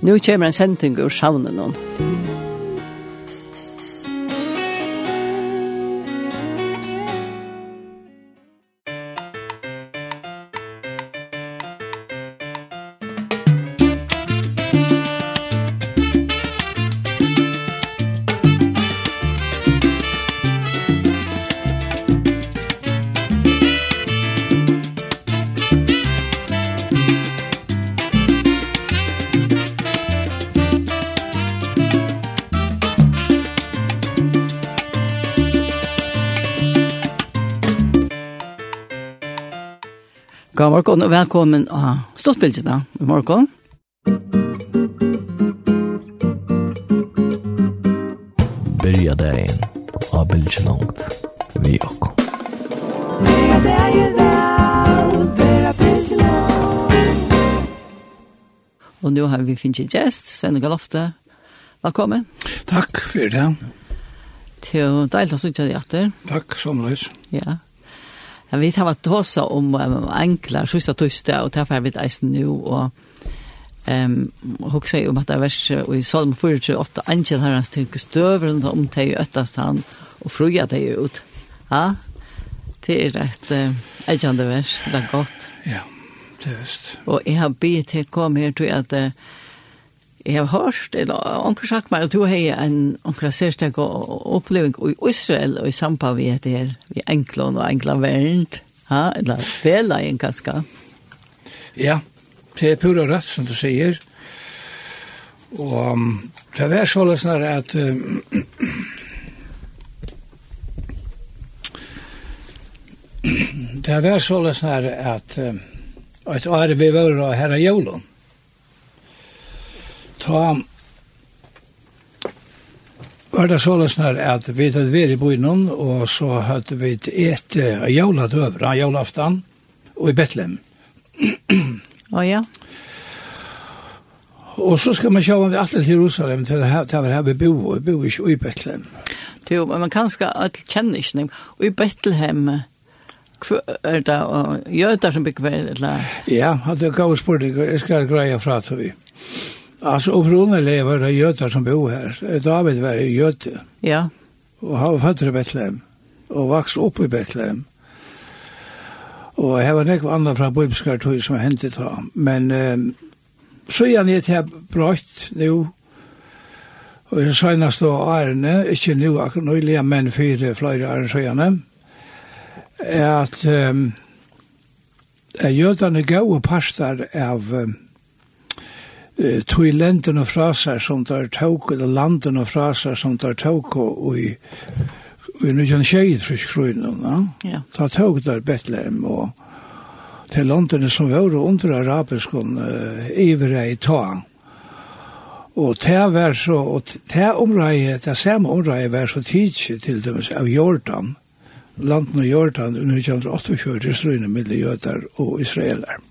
Nu kommer en sending ur savnen noen. God morgen og velkommen av Stortbildene i morgen. Byrja dagen av Bildene langt vi okko. Byrja dagen av Og nå har vi finnet gjest, Svenne Galofte. Velkommen. Takk for det. Til deilig å sitte deg etter. Takk, sommerløs. Ja. Men vet har vært hos om um, enkla sista tyste, og derfor er vi eisen nu, og um, hos seg om at det er vers i Salm 48, Angel har hans tilke støveren, om det er øttast han, og fruja det ut. Ja, det er et uh, eikjande vers, det er godt. Ja, det er vist. Og jeg har bitt til kom her, tror at uh, Jeg har hørt, eller onker sagt meg, at du har en onker særstak oppleving i Israel og i samband med det her, i enklån og England verden, ha? eller veleien ganske. Ja, det er pura rett som du sier, og um, det er så løs at um, det er så løs at um, et år vi var her herre Jolund, ta var det sånn når at vi hadde vært i byen, og så hadde vi et jævla døver, en jævlaftan, og i Betlehem. Å ja. Og så skal man sjå om vi alle til Jerusalem, til det her, her vi bor, vi bo ikke i Betlehem. Jo, men man kan skal alle kjenne ikke. Og i Betlehem, er det jøder som bygger vel, eller? Ja, det er gav spurning, jeg skal greie fra til vi. Alltså upprunelig var det götar som bo här. David var ju. Ja. Och han var född i Bethlehem. Och vaks upp i Bethlehem. Och här var nekva andre fra bibelskar som hendte ta. Men um, så er han gitt her brått nu. Og i senast og ærene, ikke nå akkurat nøyliga, men fire flere ærene så gjerne, er at um, er jødene gode pastor av um, eh, tog länderna fra seg som der tåk, eller landene fra seg som der tåk, og i i nysjan tjej trysk skrøyna, ja. ta tåk der Betlehem, og til landene som var under arabiskon uh, ivre i ta. Og det var så, og det området, det samme området var så tidsi til dem av Jordan, landen av Jordan, under 1928 kjører strøyne mellom jøder og israeler.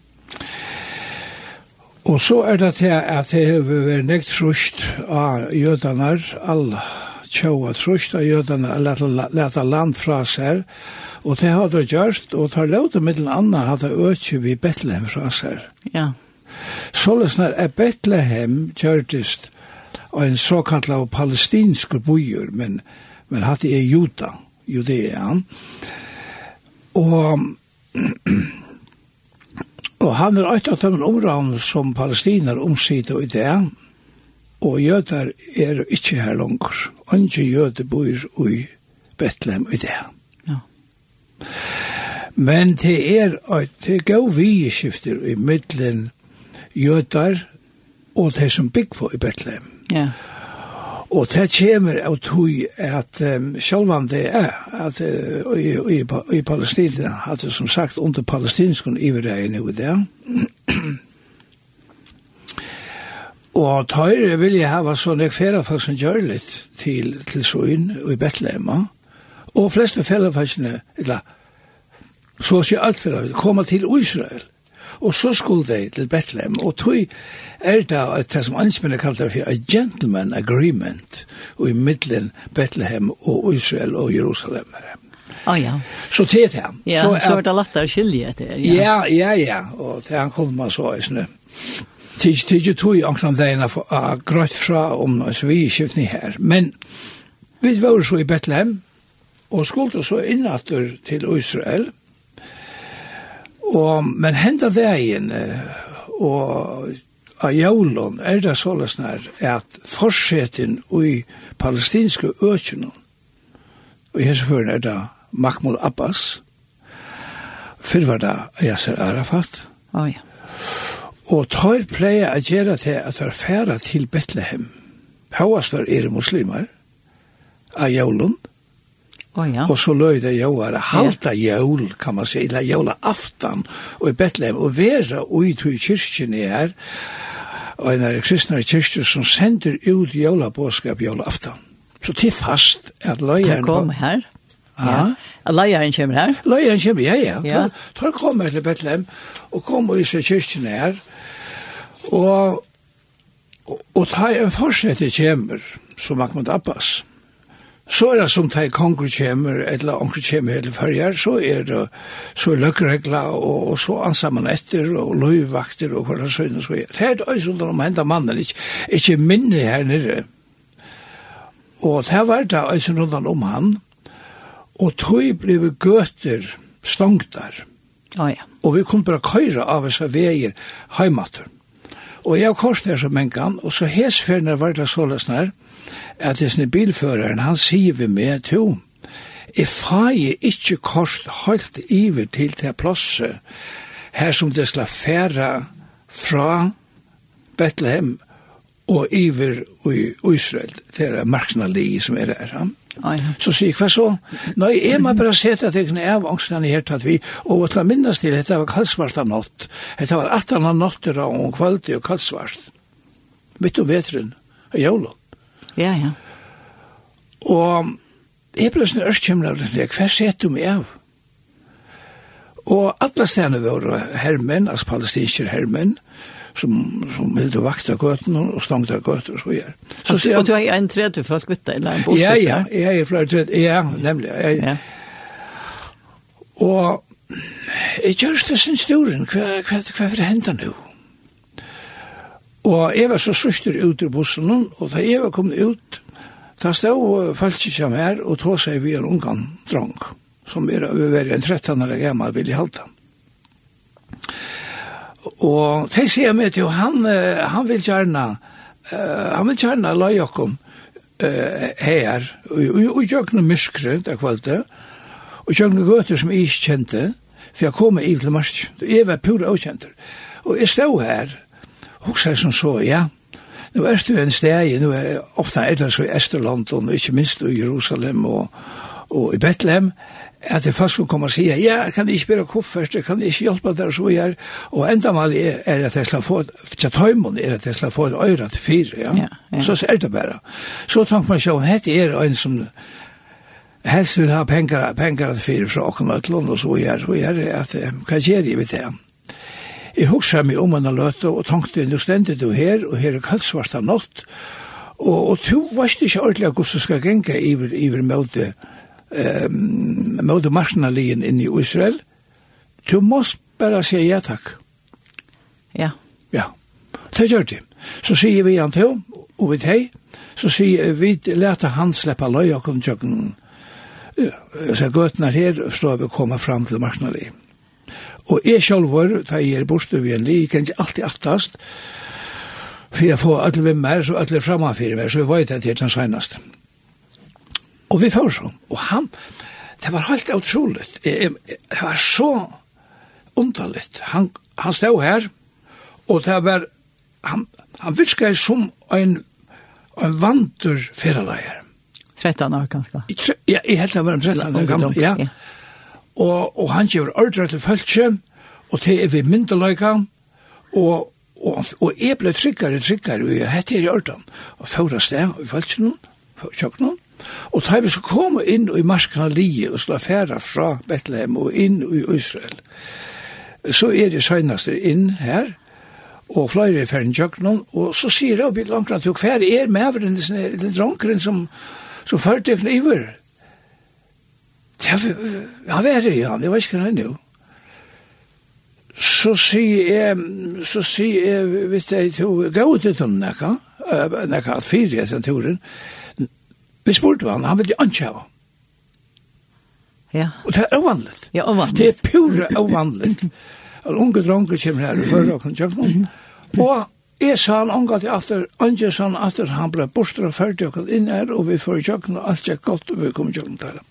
Og så er det til at det har vært nekt trusht av jødene, alle tjaua trusht av jødanar, leta land fra seg, og det har det gjørst, og det har lovt med den andre at det øker vi Betlehem fra seg. Ja. Så løsner er Betlehem gjørtist av en såkalt av palestinske men, men hatt det er juda, judean. Og Og han er eit av dem områden som palestiner omsider i det, og jøder er ikkje her langer. Andre jøder bor i Betlehem i det. Ja. Men det er eit gau vigeskifter i middelen jøder og det som bygg på i Betlehem. Ja. Og det kommer av tog at um, sjølvan det er at uh, i, i, i Palestina, at det som sagt under palestinskon iverreie nu det. og tøyre vil jeg hava sånn jeg færa som gjør litt til, til Søyn og i Betlehem Og fleste færafaksene, eller så sier alt færafaksene, koma til Israel. Og så skulle de til Betlehem. Og tog er det at det som ansmennene kallar for a gentleman agreement i middelen Bethlehem og Israel og Jerusalem. Oh, ja. Så det det. Ja, så, så er det lettere skilje etter. Ja. ja, ja, ja. Og til han kom man så i snø. Tidje tog jeg omkring degene grøtt fra om oss vi i her. Men vi var så i Bethlehem og skulle så innatter til Israel. Og, men hendet igjen og av jævlen er det såles nær at forsetin i palestinske økene, og i hesseføren er det Mahmoud Abbas, før var det Yasser Arafat, oh, ja. og tar pleie å gjøre til at de færa til Bethlehem, Hauas var er muslimer, av jævlen, Oh, ja. Og så løy det jævare, halta jævl, kan man si, eller jævla aftan, og i Betlehem, og vera ui tui kyrkjen er, og en er kristne kyrkje som sender ut jævla bådskap jævla aftan. Så til fast at løyeren... Ta kom her. Ja. Ja. Leieren kommer her. Løyeren kommer, ja, ja. ja. Ta kom her til Bethlehem og kom og isa kyrkjen her. Og, og, og ta en fortsette kommer som Ahmed Abbas. Ja Så er det som teg konger kommer, eller onker kommer hele fyrjar, så er det så er løkregla, og, og så anser man etter, og løyvakter, og hva det søgne så er. Det er det også om henda mannen, ikke, ikke minne her nere. Og det var det også rundt om han, og tog ble gøter stongtar. Oh, ja. Og vi kunne bare køyre av oss av veier heimater. Og jeg har kors der som en gang, og så hesferdene var det således nær, at det er bilføreren, han sier vi med to, jeg fager ikke kost holdt iver til til plasset, her som det skal fære fra Bethlehem og iver i Israel, det er marksna li som er der. Ja. Så sier jeg, hva så? Nei, jeg må bare se til at jeg kunne av angstene her at vi, og å minnes til, dette var kaldsvart av natt. Dette var 18 av natter og kvalitet og kaldsvart. Mitt om vetren, og jævlig. Ja, ja. Og jeg ble sånn ørskjemmer av det, hva sett du meg av? Og alle stedene var hermen, altså palestinske hermen, som, som hilde vakt av gøten og stangt av gøten og så gjør. Så, så, og du har en tredje folk vitt deg, eller en bosett? Ja, ja, jeg er flere tredje, ja, nemlig. Jeg, ja. Og jeg gjør det sin storen, hva, hva, hva, hva, hva, hva, hva, Og jeg var så søster ut i bussen, og da jeg var kommet ut, da stod falsk som her, og tog seg vi en ungan drang, som er over en 13 år gammel vilje halte. Og de sier meg til, han, han vil gjerne, uh, han vil gjerne la Jakob uh, her, og gjøkne myskre, det kvalte, og gjøkne gøter som jeg ikke kjente, for jeg kom i til marsk, jeg var pura avkjenter. Og jeg stod her, hugsa som så, ja, nu er du en steg, nu er ofta er det så i Esterland, og ikke minst i Jerusalem og, og i Bethlehem, at det først skulle komme og sige, ja, kan jeg ikke bære koffert, kan jeg ikke hjelpe deg så her, og enda mal er, er at jeg skal få, til tøymon er at jeg skal få et øyre til fire, ja. ja, ja. så er det bare. Så tenker man seg, hette er en som helst vil ha penger, penger til fire fra åkken og et og så her, så her, at hva gjør jeg ved det? Jeg husker meg om en løte og tenkte, nå stendte du her, og her er kalsvart av natt, og, og du varst ikke ordentlig hvordan du skal genka iver, iver møte, um, møte marsjonalien inn i Israel. Du måst bare si ja takk. Ja. Ja, det gjør det. Så sier vi han til, og vi til, så sier vi, lærte han slippe løy og kom tjøkken, så gøtene her, så vi kommer fram til marsjonalien. Og jeg selv var, da jeg er borte ved en li, jeg kan ikke alltid attast, for jeg får alle ved meg, så alle framafyrir meg, så jeg vet at jeg er den seneste. Og vi får så, og han, det var helt utroligt, det var så underligt, han, han stod her, og det var, han, han virket som en, en vantur ferraleier. 13 år ganske. Ja, jeg helt var en 13 år gammel, ja og, og han gjør ordre til følelse, og det er vi myndeløyga, og, og, og jeg ble tryggere og tryggere, og jeg hette her i ordre, og fører sted i følsen, kjøkkenen, og da vi så kom inn i marskene lige, og slå færa fra Bethlehem og inn i Israel, så er det søgnaste inn her, og flere er ferdig kjøkkenen, og så sier jeg opp i langt, og hver er med den dronkeren som, som førte iver, han var det, ja, det var ikke hva han jo. Så sier jeg, så sier jeg, hvis jeg tog, gå ut ut om nekka, nekka at fire etter turen, vi spurte han, han ville ikke ha. Ja. Og det er ovanligt. Ja, ovanligt. Det er pure ovanligt. En unge dronker kommer her i førre og kan kjøkken. Og Jeg sa han omgatt i atter, Anje sa han atter, han ble bostra ferdig og kom inn her, og vi får i kjøkken, og alt gikk godt, og vi kommer i kjøkken til ham.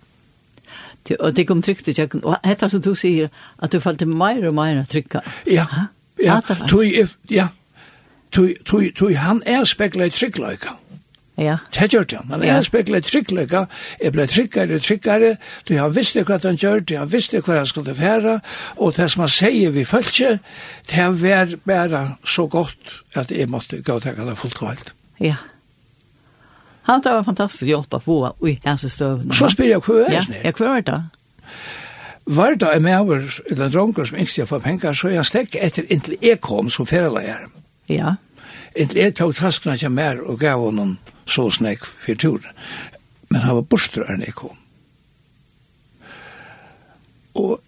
Og det kom trygt i kjøkken. Og dette som du sier, at du falt mer og mer trykka. Ja, ja, tui, ja, tui, tui, tui, han er spekla i tryggløyka. Ja. Det gjør det, men jeg spekla i tryggløyka, jeg ble tryggare og tryggare, Du, han visste hva han gjør, tui han visste hva han skulle færa, og det som han sier vi følte, det var bare så godt at jeg måtte gå og tenke det fullt kvalt. Ja, ja. Han tar var fantastisk hjelp å få i hans støvn. Så spyr jeg hva er det? Ja, hva er det? Var det en maver, eller en dronker som ikke får penger, så er han slekk etter inntil jeg kom som ferieleier. Ja. Inntil jeg tok taskene til mer og gav honom så snakk for turen. Men han var borstrøren jeg kom. Og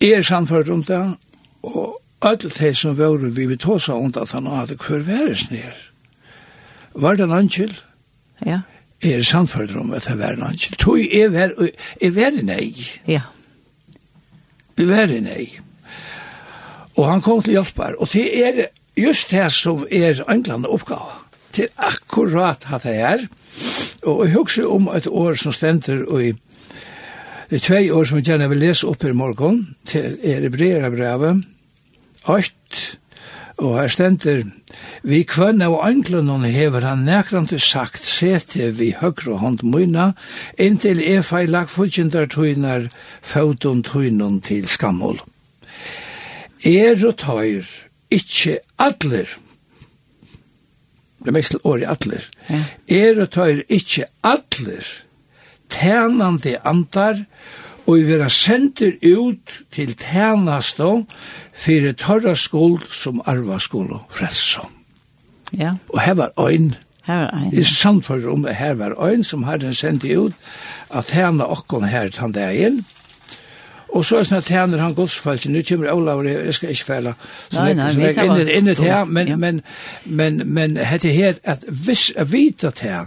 jeg er samfunnet om det, og alle de som var vi vil ta seg om det at han hadde hver væres ned. Var det en angel? Ja. Jeg Er samfunnet om at det var en angel. Tog er vær, er vær i nei. Ja. Vi vær i nei. Og han kom til hjelpar. Og det er just det som er englande oppgave. Det er akkurat at det er. Og jeg husker om et år som stender og i Det er tvei år som jeg gjerne vil lese opp i morgen, til er i brevet, 8, Og her stender, vi kvønne og anglunnen hever han nekrande sagt, sete vi høyre hånd møyna, inntil jeg feil lagt fudgjendar tøynar, fauton tøynun til skammål. Er og tøyr, ikkje adler, det mest til året adler, er og tøyr, ikkje adler, tænande andar, og og vi vera sender ut til tænastå fyrir tørra skuld som arva skuld og frelsa. Ja. Og her var øyn. Her var ein. Det er sant for om her var øyn som herren sendt ut at tæna okkon her tann dagen. Og så er sånn at tæner han godsfalsen, nu kommer Olav, jeg skal ikke fæle. så nei, nei, jeg er inne, inne til her, men, men, men, men, hette her, at hvis jeg vet at her,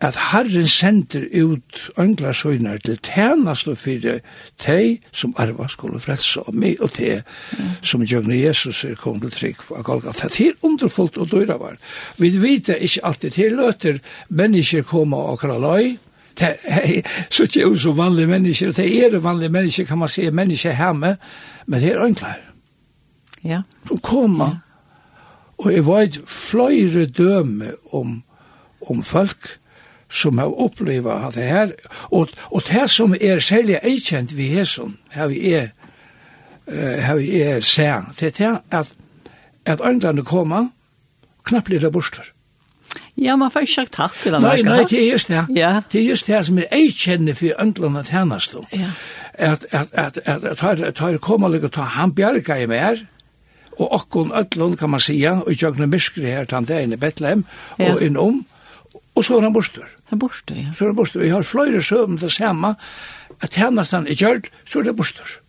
at Herren sender ut øngla søgnar til tænast og fyrir teg som arva skulle frelse og meg og teg som Jøgne Jesus er kom til trygg og Golgata. Det er underfullt og døyra var. Vi vet ikke alltid til løter mennesker koma og kralai, så ikke jo så vanlige mennesker, og det er vanlige mennesker, kan man si, mennesker hjemme, men det er ønglar. Ja. Som koma, ja. og jeg var et fløyre døme om, om folk, som har opplevd at det her, og, og det som er særlig eikjent vi er som, her vi er, her vi er sær, det er at, at øndene kommer, knapt blir det borster. Ja, man får ikke sagt takk til henne. Nei, nei, det er just det. Ja. Det er just det som er eikjenne for øndene tjenest. Ja. At, at, at, at, at, at, at, at, at, at, han bjerga i mer, og okkon öllun kan man sia, og jøgna jøgnu myskri her tan det i Betlehem, og innom, Og så var han bostur. Han borster, ja. Så var han bostur. Jeg har fløyre søvn til samme, at tjennesten er gjørt, så er det bostur.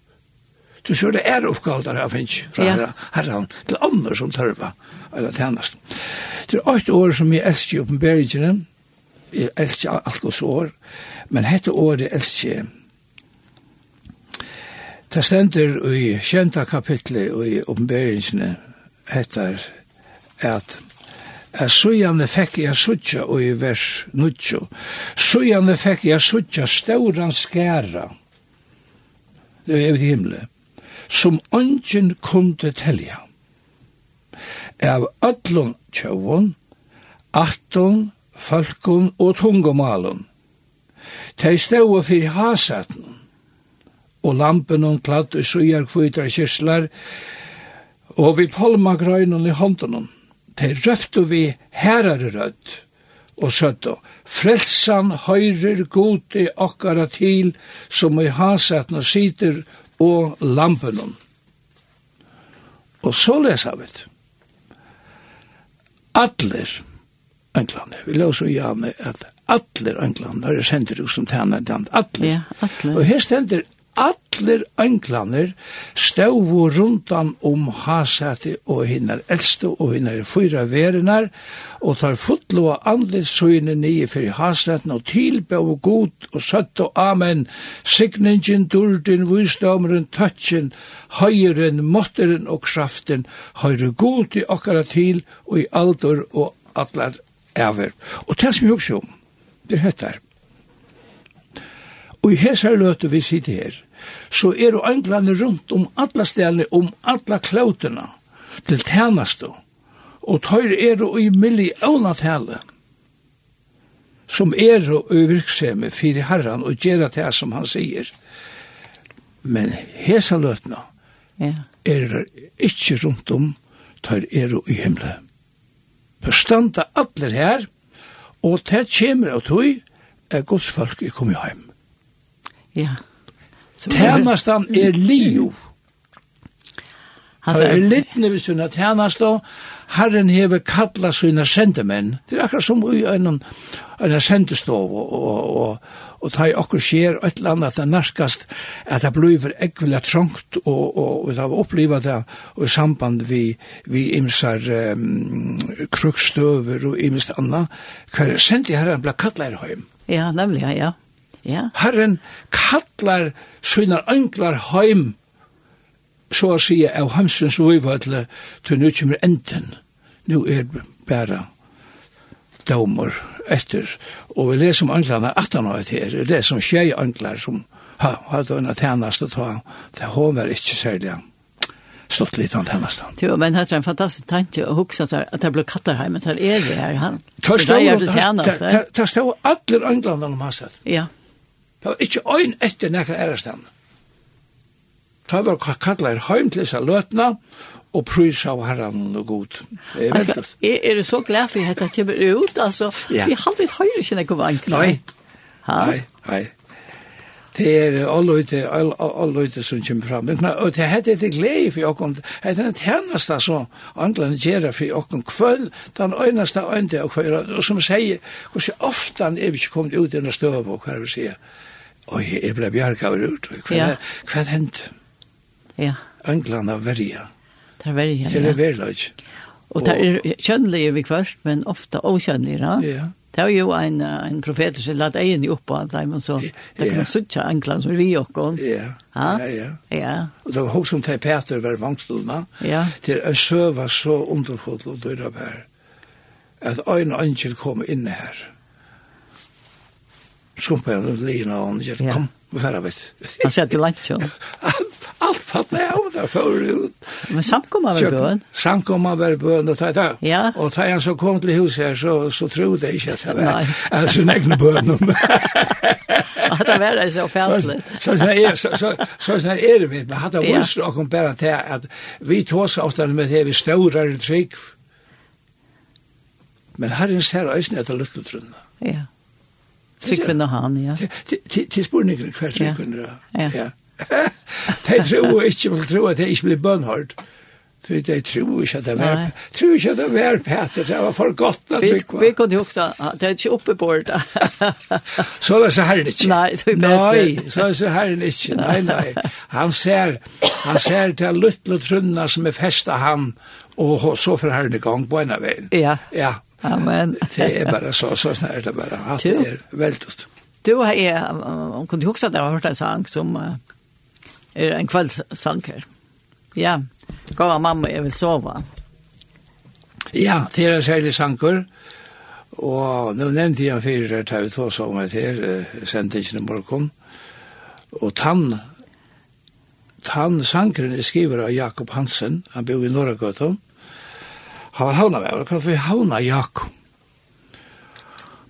Du ser det er oppgave der jeg finnes fra ja. herren til andre som tørpa eller tjennesten. Det er åtte år som jeg elsker i oppenberingene. Jeg elsker alt hos år. Men hette året elsker Det stender i kjenta kapitlet i oppenberingene heter at Sjøjane fekk jeg sutja og i vers 9. Sujane fekk jeg sutja stauran skæra Det er evig himle, som ongen kunde telja. Av öllun tjövun, atton, falkun og tungumalun. Tei staua fyrir hasatun, og lampen hon kladd og sujar kvitar kyrslar, og vi polma grøynun i hånden Te røptu vi herare rødd, og søttu, frelsan høyrir gode okkara til, som i hasetna sitter og lampenum. Og så lesa vi det. Atler englande, vi lås og gjerne at atler englande, er sendur ut som tæna englande, atler. Ja, atler. Og her stender atler englaner stau rundan om hasati og hinnar eldste og hinnar fyra verinar og tar fotlo av andlitsøyne nye fyrir hasæten og tilbe og god og søtt og amen signingen, durdin, vysdomren, tøtjen, høyren, måtteren og kraften høyre god i okkara til og i alder og atler ever. Og det som jeg også om, det hettar. og i hesar løte vi sitter her, så er det englene rundt om alla stedene, om alla klautene til tjeneste. Og tøyre er det i millioner tale som er det i virksomhet for herren og gjør det som han sier. Men hesa løtene yeah. er ikke rundt om tøyre er det i himmelen. Forstanda alle her, og det kommer av tøy er gods folk i kommer hjem. Ja. Yeah. Tjernastan er liv. Han er littne vi sunna tjernasta, Herren hever kalla sina sendemenn. Det er akkurat som i en, en sendestov, og, og, og, og ta i okkur skjer et eller annet det nærskast at det blir ekvile trångt og, og, og det har opplivet det og i samband vi, vi imsar um, krukstøver og imst anna hver sendi herren ble kallar heim Ja, nemlig, ja, ja. Ja. Herren kallar synar ønglar heim, så å si, av hamsens uivatle, til nu kommer enden. Nu er bæra domar etter. Og vi leser om anglerne 18 år her, det er som tjei anglar som ha, hadde en tjeneste ta, det hover ikke særlig stått litt an tjeneste. Jo, men det er en fantastisk tanke å huske at det ble kattar her, men det er det her han. Det er det tjeneste. Det er stå alle anglerne om hans. Ja. Det var ikke øyn etter nekker ærestand. Det var kallar heim til disse løtna, og prys av herran og god. Er, altså, er, er du så glad for at det kommer ut? Altså, ja. Vi har aldri høyre ikke noe vank. Nei, nei, nei. Det er alle ute, alle ute som kommer fram. Men, og det heter det glede for åkken. Det er den tjeneste som andre gjør for åkken kvøl. Den øyneste øynene og kvøl. Og som sier, hvordan ofte er vi ikke kommet ut i denne støv og hva vi sier. Og jeg ble bjerga over ut. Hva, ja. hva hendt? Ja. England er verja. Det er verja, ja. Det er verløg. Og det er kjønnelige vi først, men ofte okjønnelige, Ja. Det er jo en, en profet som lagt egen opp på alt dem, og så det kunne suttje England som vi og Ja, ja, ja. ja. Og det var hos som til Peter var vangstolene, ja. til Øsø var så underfodlet og døra her, at øyne angel kom inn her skumpa henne og lina og han gjør, kom, vi færre vet. Han sier til lantjo. Alt fatt meg av der før ut. Men samkomma var bøen? Samkomma var bøen og ta det. Ja. Og ta han så kom til huset her, så, så trodde jeg ikke at det var. Jeg sin egen bøen. At det var det så fælt. Så sånn er så, så, så, det vi, men hadde det vunst og kom bare til at vi tås ofte med det vi stårere trygg. Men herren ser øyne etter lukteltrunna. Ja. Tryggvinn og han, ja. Til spurningen hver tryggvinn, ja. De tror ikke, de tror at de ikke blir bønnhård. De tror ikke at det var, tror ikke at det var Peter, det var for godt å tryggva. Vi kunne jo også, det er ikke oppe på det. Så er det så herren ikke. Nei, det er Nei, så er det så herren ikke, nei, nei. Han ser, han ser til luttel og trunna som er festet han, og så får herren i gang på en av veien. Ja. Ja, Amen. det er bare så, så snart det bare. Alt Allt er veldig. Du har ju, hon kunde huske at jeg har hørt en sang som uh, er en kveldssang her. Ja, gå av mamma, jeg vil sove. Ja, det er en særlig sanger. Og nå nevnte jeg fire her tar vi to som er her, sendte ikke noen morgen. Og tann, tann sangeren er skriver av Jakob Hansen, han bor i Norragøtum. Han var havna med, og kallt vi havna Jakob.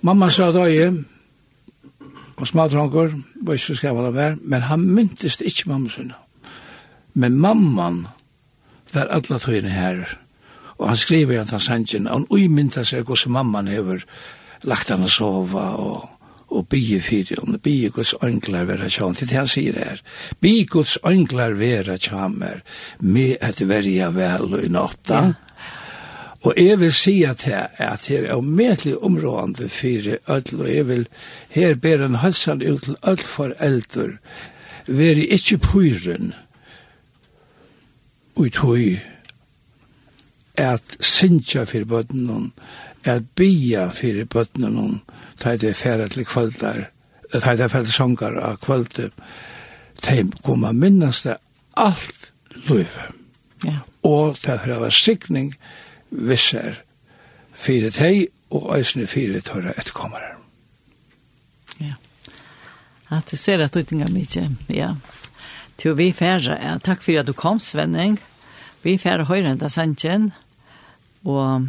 Mamma sa da i, og smadrangur, var ikke så skrevet han vær, men han myntist ikke mamma sinne. Men mamman var alla tøyne her, og han skriver igjen til sannsyn, og han uimynta seg hos mamman hever lagt han å sova, og og bygge fyrir, og bygge Guds ønglar vera tjam, til det han sier her, bygge Guds ønglar vera tjam med et verja vel og i natta, ja Og jeg vil si at her, at her er omedelig områdende for ødel, og jeg vil her ber en halsan ut til ødel for eldre, veri ikkje pyren ut høy at sinja for bøttenen, at bia for bøttenen, ta det færa til kvöldar, ta det færa til sångar av kvölde, ta koma minnast det alt løyve. Ja. Og ta færa var sikning, visser fire teg og eisne fire tørre etterkommere. Ja. At det ser at uttinga mykje, ja. Til vi færre, ja. takk for at du kom, Svenning. Vi færre høyre enda sannsjen, og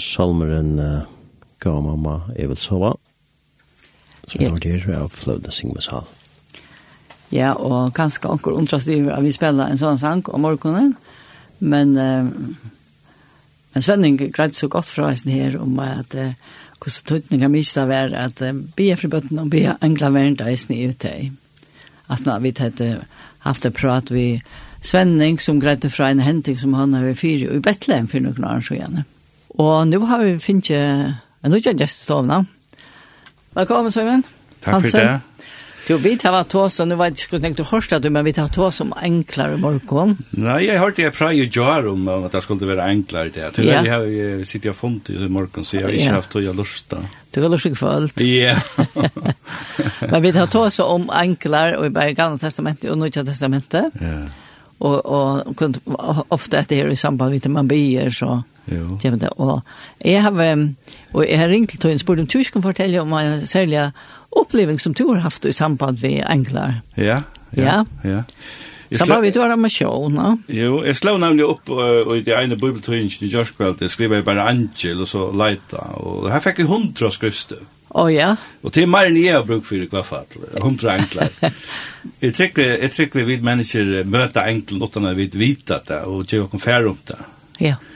salmeren uh, gav mamma jeg vil sove. Så det var det av fløvde syng. Ja, og kanskje anker undrast over at vi spiller en sånn sang om morgenen, men, uh, men Svenning greide så godt fra heisen her om at uh, hvordan tøytninga mista var at uh, be fri bøtten og be engla verden heisen i ute i. At nå vi hadde haft et prat vi Svenning som greide fra en henting som han har vært fyre i Betlehem for noen år siden. Mm Og nu har vi finnet en nødvendig gjest i stovna. Velkommen, Søyvind. Takk for det. Du, vi tar vært tås, og nå vet jeg ikke hvordan du hørte du, men vi tar tås om enklere morgon. Nei, jeg hørte jeg fra i jar om at det skulle være enklere det. Til ja. jeg har sittet og funnet i morgen, så jeg har ikke haft tog lyst da. Du har lyst til. Ja. men vi tar tås om enklere, og i bare gamle testamentet og nødvendig testamentet. Ja. Og, og ofte etter her i samband med man blir, så... Ja, men det og jeg har og jeg har ringt til en spurt om du kan fortelle om en særlig oppleving som du har haft i samband med englar. Ja, ja, ja. ja. Samma med du har med show, no? Jo, jeg slå nemlig opp uh, i det ene bibeltøyningen i Jørskveld, jeg skriver bare Angel og så Leita, og her fikk jeg hundra skrifter. Å oh, ja. Og til mer enn jeg har brukt for i hvert fall, hundra enkler. jeg tror vi, vi mennesker møter enkelen uten at vi vet det, og gjør noen færre om det. Ja. Yeah.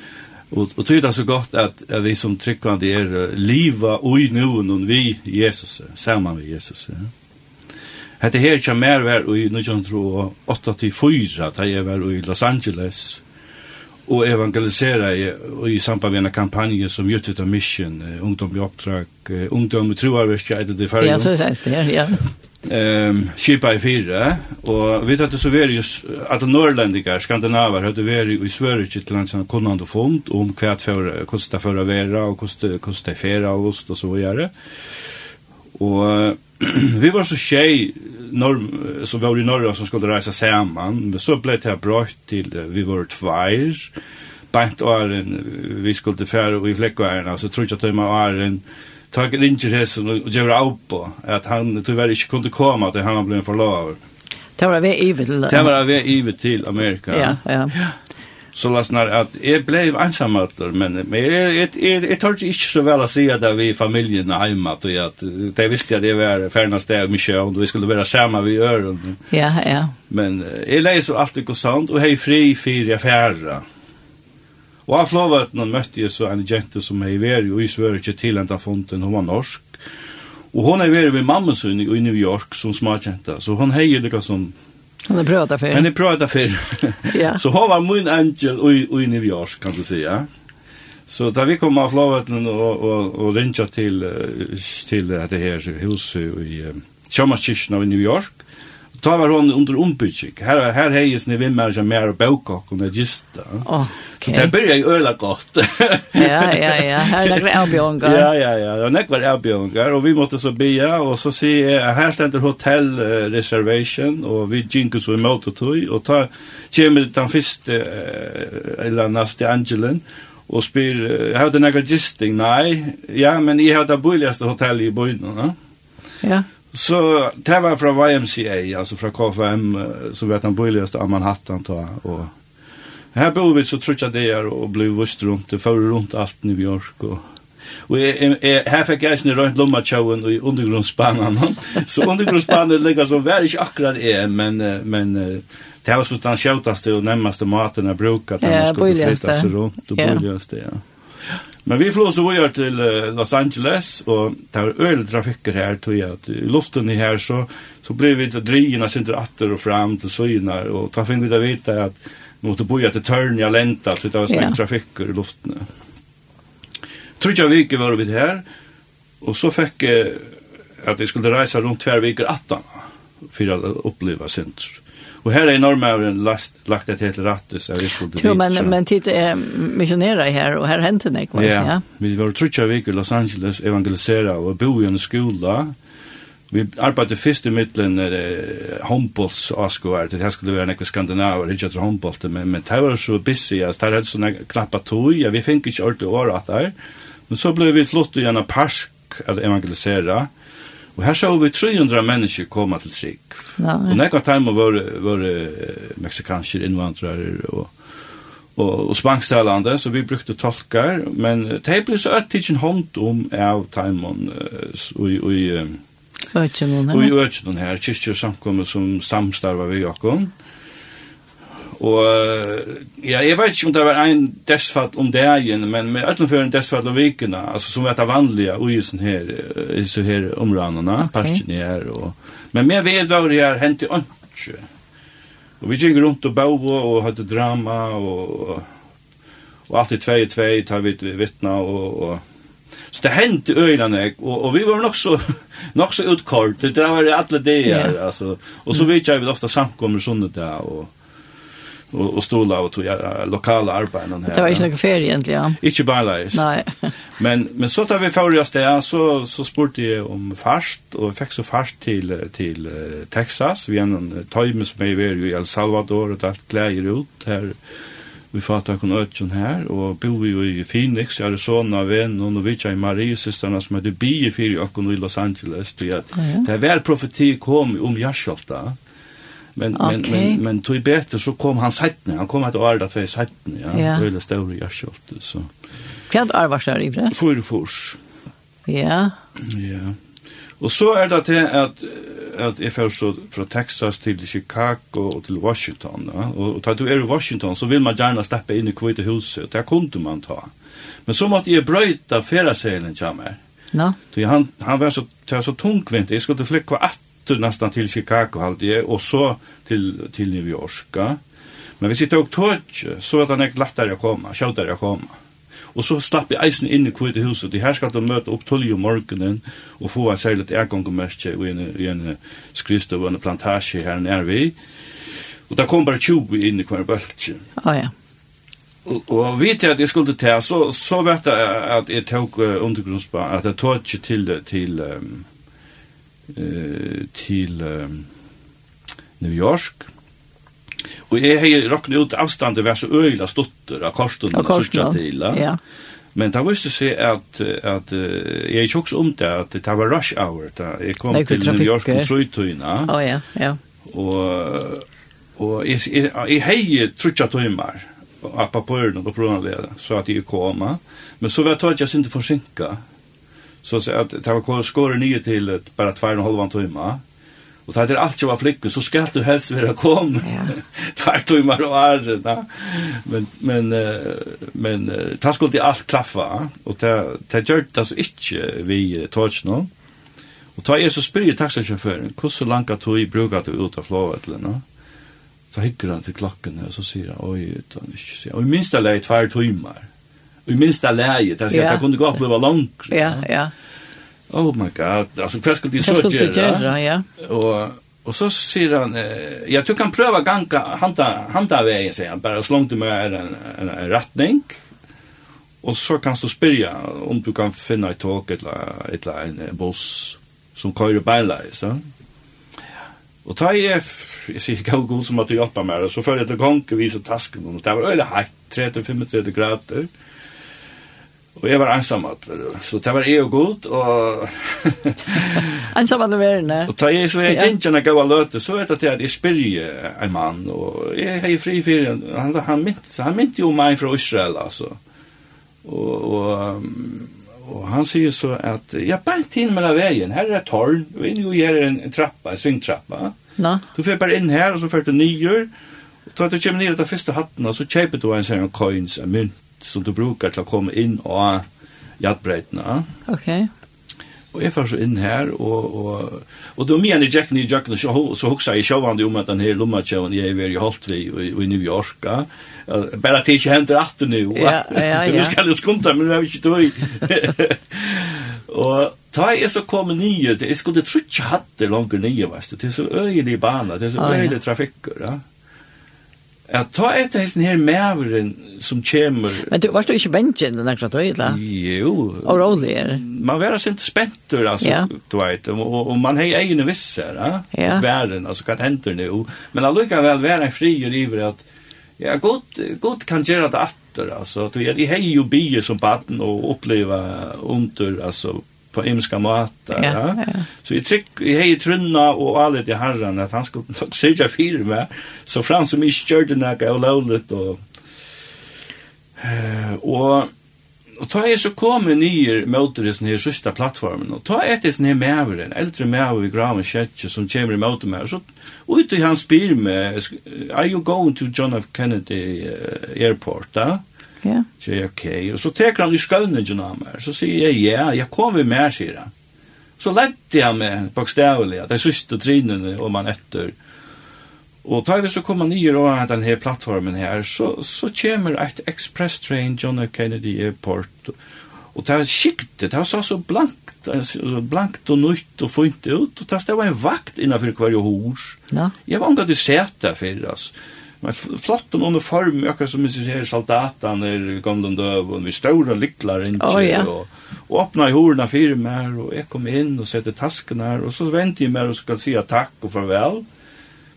Och och tyda så gott att, at vi som tryckande är liva ui noen och vi Jesus saman med Jesus. Ja. Hette her kjem mer var i 1984, da jeg var i Los Angeles, og evangelisera i i samband med en kampanje som Juttet av Mission, Ungdom i oppdrag, Ungdom i troarverskja, er det det? Ja, så det ja, ja ehm skipa i fyra och vi det så veri att norrlänningar skandinaver hade veri i Sverige till en sån kunnande fond om kvärt för kosta för att vara och kosta kosta fera och ost och så vidare. Och vi var så tjej norr så var i norra som skulle resa samman men så blev det här bra till vi var två bant åren vi skulle färra och vi fläckade så tror jag att de åren tog ringer hessen og gjør av på at han tyvärr ikke kunne komme til han ble forlaver. Det var vi ivet til. Det var vi ivet til Amerika. Ja, ja. ja. Så la snar at jeg ble ensam men, men jeg, jeg, jeg, jeg tror ikke så väl att säga där vi familjen hemma att jag at det visste jag det var färnas där mye, og vi skulle være sammen ved øren. Ja, ja. Men jag läser alltid konstant och hej fri fyra färra. Og av flavvøtene møtte jeg så en jente som er i veri, og i svører ikke til enda fonten, hun var norsk. Og hun er i veri ved mamma sin i New York som smarkjente, så hun heier det som... Hun er prøvd affær. Hun er prøvd affær. ja. Så hun var min angel i, i New York, kan du säga. Så da vi kom av flavvøtene og, og, og rinja til, til det her huset i Kjømmerskirken av New York, ta var hon under ombygging. Her her hejes ni vem mer mer och bokok och gista. Okay. Så det börjar ju öla gott. ja, ja, ja. Her er det erbjörngar. Ja, ja, ja. Det näck var erbjörngar Og vi måtte så bia Og så sier jeg, her stender hotell uh, reservation og vi gikk så i måte tog Og ta kommer den første, uh, eller neste Angelen og spyr, har du nekka gisting? Nei, ja, men jeg har det boligaste hotellet i byen, ja. Ja. Så det var fra YMCA, altså fra KFM, som vet han började av Manhattan. Ta, og her bor vi så tror jag det er, og blev vust rundt, det fører rundt alt New York. og och jeg, jeg, här fick jag sin runt Lommatjoen och i undergrundsbanan. så undergrundsbanan ligger som vær ikke akkurat er, men, men det var så den sjötaste og närmaste maten jeg jag brukar. Ja, började det. Ja, började det, ja. Men vi flås så vidare till Los Angeles och tar öl trafiker här tog jag att i luften i här så så blev vi drivna sin åter och fram till Syna och ta fin vidare vita att mot att boja till törn jag länta så det var snäll trafiker i luften. Tror jag vi var vi här och så fick jag att vi skulle resa runt två veckor attan för att uppleva synd. Och här är normalen lagt lagt et helt rattes så vi skulle det. Jo men men titta är missionärer här och här händer det kvar ja. Vi var trutja vik i Los Angeles evangelisera och bo i en skola. Vi arbetade fyrst i middelen eh, handbolls askoar det här skulle være nekve skandinaver ikke etter handboll men men det var så busy altså, det hade såna knappa tog ja vi fikk ikke ordentlig år att. Men så blev vi flott i en park at evangelisera. Og her så vi 300 mennesker koma til trygg. Ja, ja. Og nekka time var, var meksikansker innvandrare og, og, og spangstalande, så vi brukte tolkar, men det ble så øttikken hånd om av timon og i Øtjenån her, kyrkje og samkommet som samstarva vi okkom. Og ja, jeg vet ikke om det var en dødsfall om dagen, men med utenfor en dødsfall om vikene, altså som er det vanlige uisen her, disse her områdene, okay. parken her. Og, men med vedvarer her i ikke. Og vi gikk rundt og bau og hadde drama og, og alt i tvei og tvei tar vi vittna og, og Så det hendte øynene, og, og vi var nok så, nok så utkort, det var alle det, yeah. altså. Og så vidtja vi ofte samkommer sånne der, og, och og stola och tog lokala arbeten här. Det var ju noe ferie egentlig, ja. Ikke bare leis. Nej. men men så tar vi förra stället så så spurte jeg om fast och fikk så fast till till Texas vi en tøyme som er i El Salvador och allt kläder ut här vi fattar kun ötjon här och bor vi i Phoenix, Arizona, vän och vi i Marie systrarna som hade bi i Los Angeles. Det är väl profeti kom om Jaskolta. Men okay. men men men tog bättre så kom han sättne. Han kom att arda för sättne, ja. ja. Öle stor jag skolt så. Fjärd där i det. För fors. Ja. Ja. Och så är det att att är först så från Texas till Chicago och till Washington, ja. Och, och tar du är i Washington så vill man gärna släppa in i Kvita huset. Där kunde man ta. Men så måste jag bröta färdsälen kommer. Ja. No. Så han han var så så tungvint. Jag skulle flytta att etter nesten til Chicago, halte jeg, og så til, til New York. Men hvis jeg tok tog, så var det ikke lettere å komme, kjøttere å komme. Og så slapp jeg eisen inn i kvitt huset, og her skal de møte opp tolv om morgenen, og få en særlig ergongemerke i en, i en skrivstøv og en plantasje her nær vi. Og der kom bare 20 inn i hver bølge. Å oh, ja. Og, og vet jeg at jeg skulle ta, så, så vet jeg at jeg tok uh, undergrunnsbanen, at jeg tok til, til um, eh, til eh, New York. Og jeg har råknet ut avstandet ved så øyla stutter av korstunnen og sørsta til. Ja. Men det visste seg at, at jeg er tjoks om det, at det var rush hour. Da. Jeg kom Nei, til trafikker. New York på Trøytøyna. Å oh, ja, ja. Og, og jeg, jeg, jeg heier trutja tøymar på papurene og prøvene så at jeg kom. Men så var jeg tatt jeg synte forsinka Så att ta var kvar skåret nio till ett bara två och en halv timme. Och tar det allt jag var flickor så ska du helst vilja komma. Två timmar och är det. Men men men ta skulle allt klaffa och ta ta gjort det så inte vi touch nu. Och ta är så spyr taxichauffören hur så långt att du brukar att ut av flåvet eller nå? Så hickar han till klockan och så säger han oj utan inte så. Och minst det är två timmar i minsta läge där så jag kunde gå upp över långt. Ja, ja. Oh my god. Alltså kvar skulle det så göra. Ja. Och och så ser han jag tror kan pröva ganka hanta hanta vägen säger han bara slångt du med en, en, en rättning. Och så kan du spyrja om du kan finna ett tåg eller, eller en buss som kör bilar så. Och ta jeg, jag sier gå god som att du hjälpa mig så följer jeg til och og tasken, och det var öle heitt, 35 grader, Og jeg var ensamadler, så det var jeg og god, og... ensamadler var inne. Og da jeg så er gjengjene gav av løte, så er det til at jeg spyrje en mann, og jeg er fri fyrir, han, han, mynt, han mynt jo meg fra Israel, altså. Og, og, og han sier så at, ja, bare inn mellom veien, her er torn, og inn jo gjør en trappa, en svingtrappa. Nå. Du får bare inn her, og så får du nyer, og da du kommer ned til første hatten, og så kjøper du en sånn coins, en mynt, som du brukar til å komme inn og jadbreitene. Ok. Og jeg får så inn her, og, og, og da i Jack i Jack, så, så hoksa jeg sjåvande om at den her lommatjøven jeg er i Holtvi og, og i New York. Bare at det ikke hender at det nå. Ja, ja, ja. Du skal jo skunta, men vi har ikke tog. og ta jeg så kom nye, jeg skulle tro ikke hatt det langt nye, det er så øyelig bana, det er så øyelig trafikker, ja. Ja, ta et av hesten her mæveren som kommer. Men du, varst du ikke bensjen den akkurat høy, eller? Jo. Og rolig er. Man var sint spenter, altså, ja. du vet, og, og man har egne visser, ja? ja. Væren, altså, hva hender nu? Men allukkavel være en frier iver at, ja, godt, godt kan gjøre det atter, altså, du, jeg har jo bier som baden og oppleva under, altså, på imska måter. Ja, ja. Så jeg tryck, jeg hei trunna og alet i herran at han skulle nok syrja fire med, så fram som ikke gjør det nekka og lovlet, og, og, og ta er så kom jeg nye møter i sånne sørste plattformen, og ta etter sånne mæveren, eldre mæver i graven kjetje som kommer i møter med, så ut i hans spyr med, are you going to John F. Kennedy uh, Airport, da? Ja? Ja. Så jeg, ok. Og så teker han i skøvningen av meg. Så sier jeg, ja, jeg kommer med, sier han. Så lette jeg meg, bokstavelig, at jeg syste trinene om han etter. Og da vi så kommer nye og den denne plattformen her, så, så kommer et express train John F. Kennedy Airport. Og det var skiktet, det var så, så blankt, blankt og nytt og funnet ut, og det var en vakt innenfor hver hos. Ja. Jeg var omgå til sete for, altså. Men flott om uniform, akkurat som vi ser soldaten i gamle døven, vi ståre lyklar inn oh, ja. og, og åpna i horna fire mer, og jeg kom inn og sette tasken her, og så venter jeg mer og skal si takk og farvel.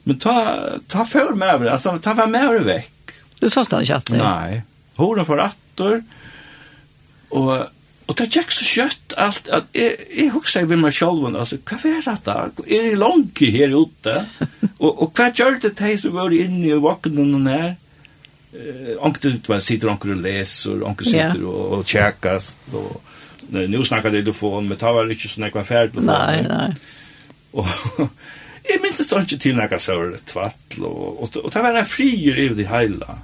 Men ta, ta för med över, alltså ta för med över veck. Du sa stannar chatten. Nej. horen för attor. Och Og det gikk så kjøtt alt, at jeg, jeg husker jeg ved meg selv, altså, hva er dette? Er det langt her ute? og, og hva gjør det de som var inne i vaknen her? Eh, anker var sitter anker og leser, anker sitter yeah. og, og tjekkes, og nu snakker det i telefon, men det var ikke sånn jeg var ferdig. Nei, nei. Og jeg minnes det ikke til når jeg sa det tvattl, og, og, og det var en frier i det hele.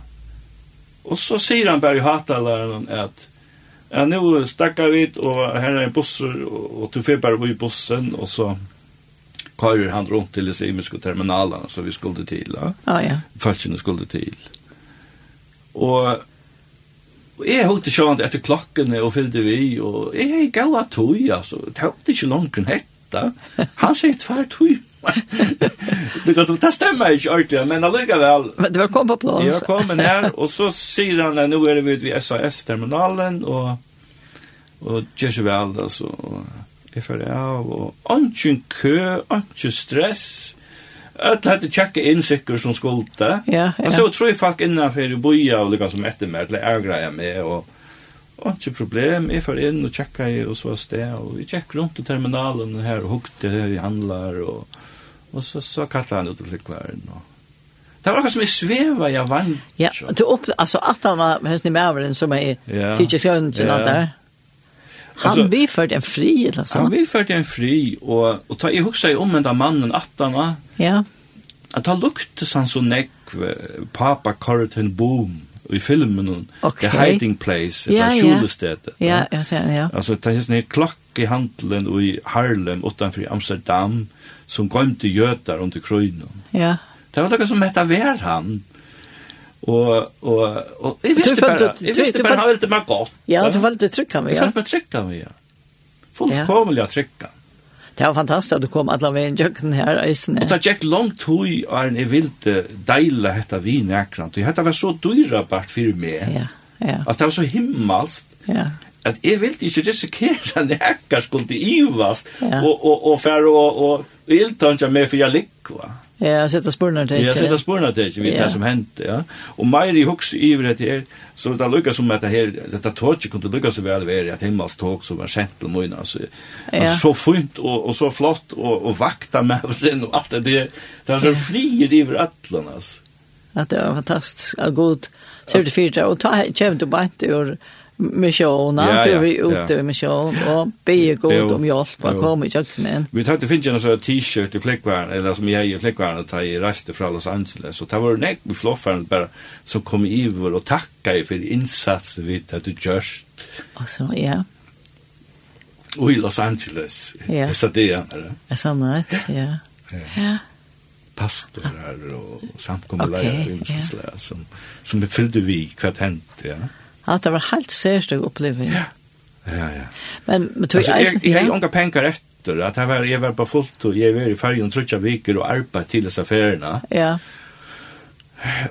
Og så sier han bare i hatalaren at, Ja, nu stackar vi ut och här är en buss och du får bara i bussen och så kör han runt till Simiska terminalen så vi skulle till. Ja, ja. ja. Skulle till. Och Og jeg hørte sjåan etter klokkene og fyllde vi, og jeg er gav av tog, altså, det tok ikke langt enn hetta. Han sier tvær tog det kan som det stämmer inte ordentligt, men allikevel. Men det var kom på plats. Jag kom men här och så säger han att nu är det vid, vid SAS terminalen och och Jezebel alltså och FRA och antingen kö, antingen stress. Att hade checka in säker som skolta. Ja. Och stod tror jag folk innan för boja och liksom som efter med eller ärgreja med och Och inte problem, jag får in och i, och så är. Och vi checkar runt i terminalen här och hukte hur vi handlar och Och så så kallte han ut och fick kvar. Det var akkurat som jeg sveva jeg vann. Ja, du upp alltså att han var hästen i Mävren som är tycker skönt eller där. Han vi för en fri eller så. Han vi för en fri och och ta i huxa om den mannen att han. Ja. Att han luktade han så näck Papa Carlton Boom i filmen okay. The Hiding Place, yeah, det ja, skjulestedet. Ja, ja, ja. Altså, det er sånn klokk skokkehandelen i Harlem utanför Amsterdam som gömde götar under kröjnen. Ja. Det var något som hette vär han. Och och och jeg visste bara jag visste bara han ville meg gott. Ja, du valde trycka mig. meg, valde trycka mig. Fullkomligt trycka. Det var fantastiskt att du kom alla vägen jöken här i snö. Och det gick långt hoj og en ville deila hetta vin äkrant. Det hetta var så dyra bart för mig. Ja, ja. Alltså det var så himmelskt. Ja at jeg vil ikke risikere nekka skulle ivast ja. og, og, og færre og, og ildtønja med for jeg likva. Ja, sette spurnar til ikke. Ja, sette spurnar til ikke, vi ja. det som hendte, ja. Og meir i hugsi iver etter her, så det lukka som at det her, dette tåget kunne lukka så vel være at himmels tåg som var kjent til møyna, altså, ja. så fint og, og så flott og, og vakta med den og alt det der, det er så flir iver atlan, altså. At det var fantastisk, ja, god, 34, og ta kjem du bant i år, mission ja, ja, vi ute i mission och be god om hjälp att komma i köknen. Vi hade finna en sån t-shirt i fläckvärn eller som jag i fläckvärn att i reste från Los Angeles så det var näck med floffaren bara så kom i över och tacka för insats vi att du Och Alltså ja. Och i Los Angeles. Ja. Så det är det. Ja, samma ja. Ja. Ja pastorer och samkomna okay, lärare som som befyllde vi kvart hänt ja. Ja, det var helt särskilt upplevelse. Ja, ja, ja. Men, men tog altså, jeg... Jeg har unga penger etter, at jeg var, jeg var på fullt, og jeg var i fergen trutja viker og arbeid til disse ferierna. Ja.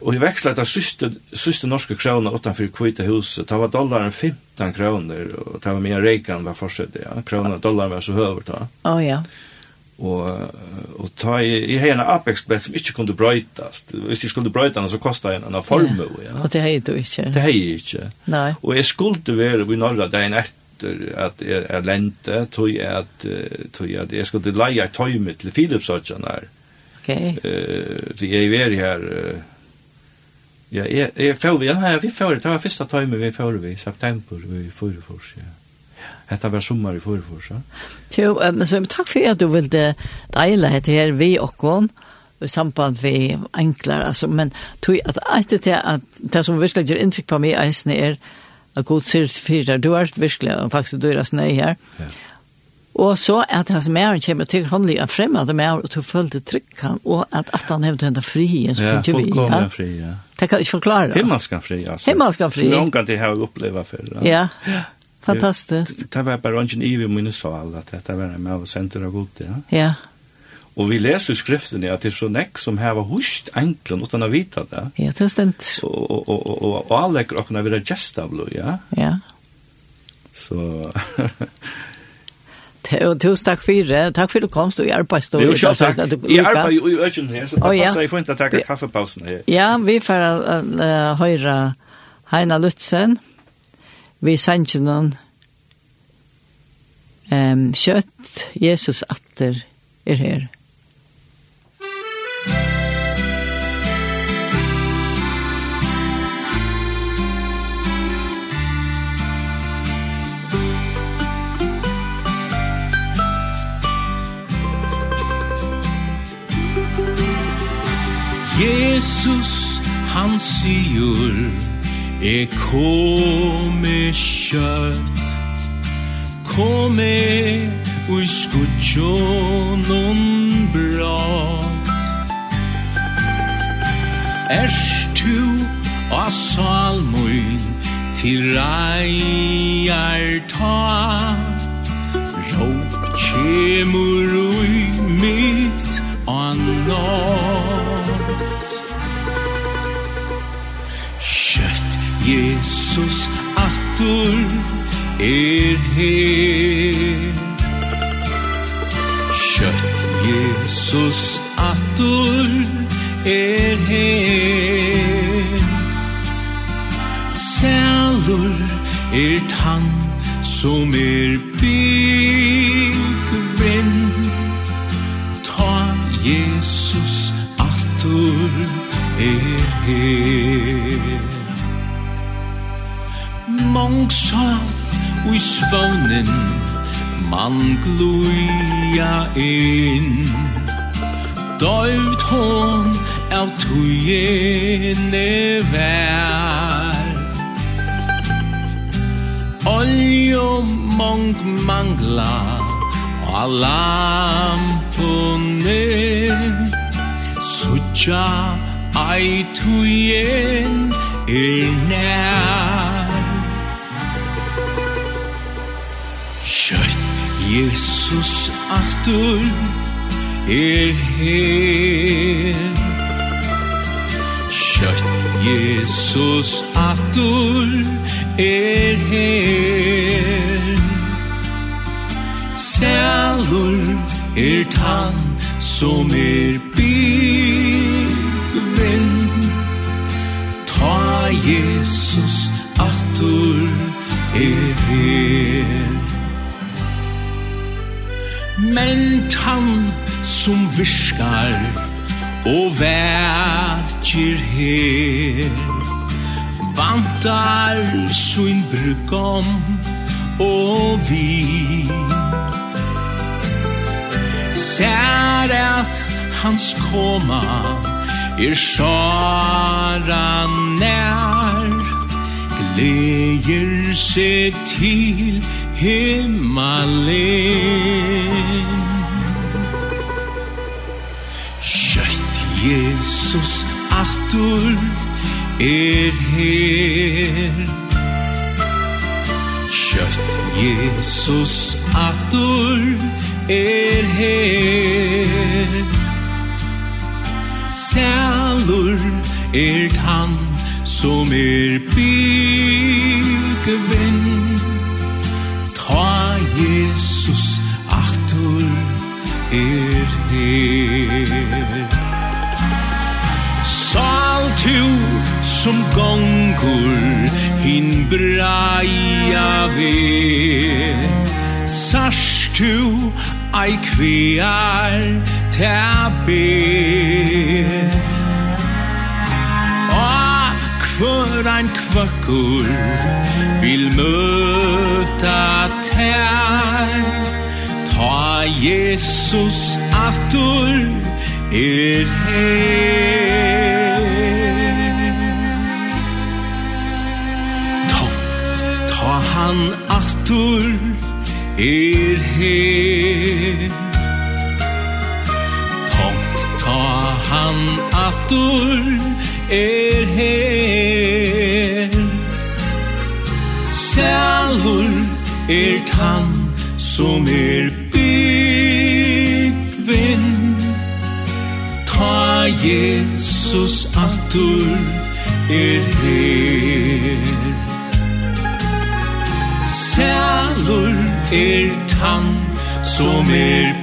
Og jeg vekslet av syste, syste norske kroner utenfor kvita huset. Det var dollaren 15 kroner, og det var mer reikan var fortsatt, ja. Kroner, dollaren var så høver da. Å, oh, ja. Ja. Og, og ta i, i hei en Apex-bet som ikke kunne brøytast. Hvis jeg skulle brøyta så kostet henne en formue. Ja. Og det hei du ikke? Det hei jeg ikke. Nei. Og jeg skulle være i Norra dagen etter at jeg, er lente, tog jeg at, tog jeg at jeg skulle leie et tøyme til Philipsøtjen her. Ok. Uh, jeg Eh, her, ja, jeg, jeg, jag jeg, jeg, jeg, jeg, jeg, jeg, jeg, jeg, första jeg, vi får vi i september vi får jeg, jeg, Hetta var sommar i förrför ja. Jo, men så takk för att du ville dela det här vi och hon i samband vi enklare, alltså men tog att att det att det som virkelig gör intryck på mig är snär att god ser fyra du är verkligen faktiskt du är snä här. Ja. Og så at hans mæren kommer til håndlig av fremmede mæren, og du følte tryggen, og at, at han hevde henne fri, så ja, vi. Ja, fri, ja. Det kan jeg ikke forklare. Himmelskan fri, altså. Himmelskan fri. Som vi omgang till å uppleva før. Ja. ja. Fantastiskt. Det var bara ungen i min sal att det var med av center av gott, ja. Ja. Och vi läser skriften att det är så näck som här var husht enklan utan att vita det. Ja, det stämt. Och och och och, och alla krokarna av lo, ja. Ja. Så Og tusen takk for det. Takk for du komst og i arbeidsstå. Jo, selv takk. I arbeid i Økken her, så det passer jeg for ikke å takke kaffepausen her. Ja, vi får høre Heina Lutzen. Ja vi sendte noen um, kjøtt, Jesus atter er her. Jesus, han sier, E kom kjøtt Kom i ui skutjon on brat Ers tu a salmoin Til reier ta Råk kjemur ui mitt anna Jesus attur er her. Kjøtt Jesus attur er her. Sælur er tann som er byr vónin Man gluja inn. Døyvd hon av tujene vær. Oljo mong mangla A lampone Sucha ai tujen er nær. Jesus aftur er her. Kjøtt Jesus aftur er her. Sælur er tann som er byggvinn Ta Jesus aftur er her mentan som viskar og verger her. Vantar sin brukom og vi ser at hans koma er sjara nær gleger seg til himmelen. Kjøtt Jesus aftur er her. Kjøtt Jesus aftur er her. Sælur er tann som er byggvinn er her. Sal tu som gongur hin braia ve Sars tu ei kvear tabe Ah, kvör ein kvökkur vil møta tær. Ta Jesus aftur er her. Ta, ta han aftur er her. Ta, ta han aftur er her. Sælur er tann som er atur er her. Sælur er tann som er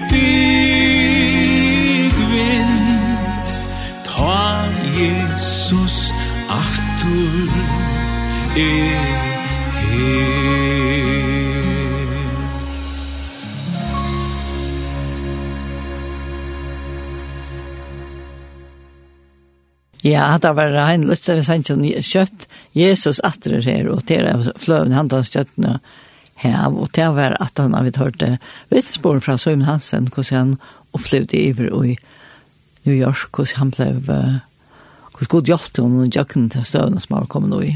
Ja, det var en lyst til vi kjøtt. Jesus atrer her, og til er fløven han tar kjøttene her, og til var at han har vi hørt vittesporen fra Søymen Hansen, hvordan han opplevde iver i New York, hvordan han ble, hvordan god hjelp hun og jøkken til støvene som har kommet nå i.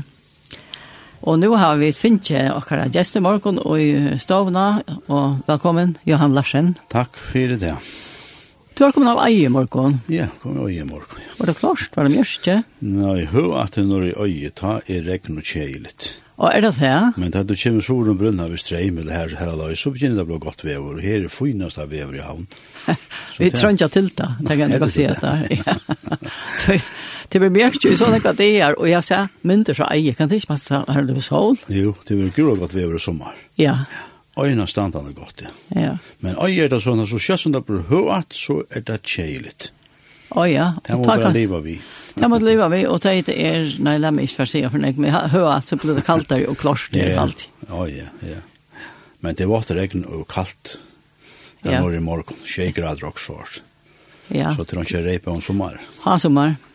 Og nå har vi finnet akkurat gjest i morgen og i støvene, og velkommen Johan Larsen. Takk for det. Du har kommet av ei i morgen. Ja, kom av Eje morgon. Var det klart? Var det mjørst, ikke? Nei, høy at det når i øye ta er regn og kjeilet. Og er det det? Men da du kommer sol og brunna ved streim eller her, her alai, så begynner det å bli godt vever. Og her er finast av vever i havn. Vi tror ikke til det, det kan jeg godt si etter. Det blir mjørst jo sånn at det er, og jeg ser mynder fra Eje, kan det ikke passe her det er sol? Jo, det blir gul og godt vever i sommer. Ja, ja øyne standene godt, ja. ja. Men øyne er det sånn, at så kjøs som det blir høyt, så er det kjeiligt. Å ja. Det må bare leva vi. Det må leva vi, og det er, nei, la meg ikke for å si, for jeg har høyt, så blir det kaldere og klart det er Å ja, ja. Men det var det regn og kaldt, den ja. var i morgen, 20 grader og svart. Ja. Så tror jeg ikke reipa om sommer. Ha sommar.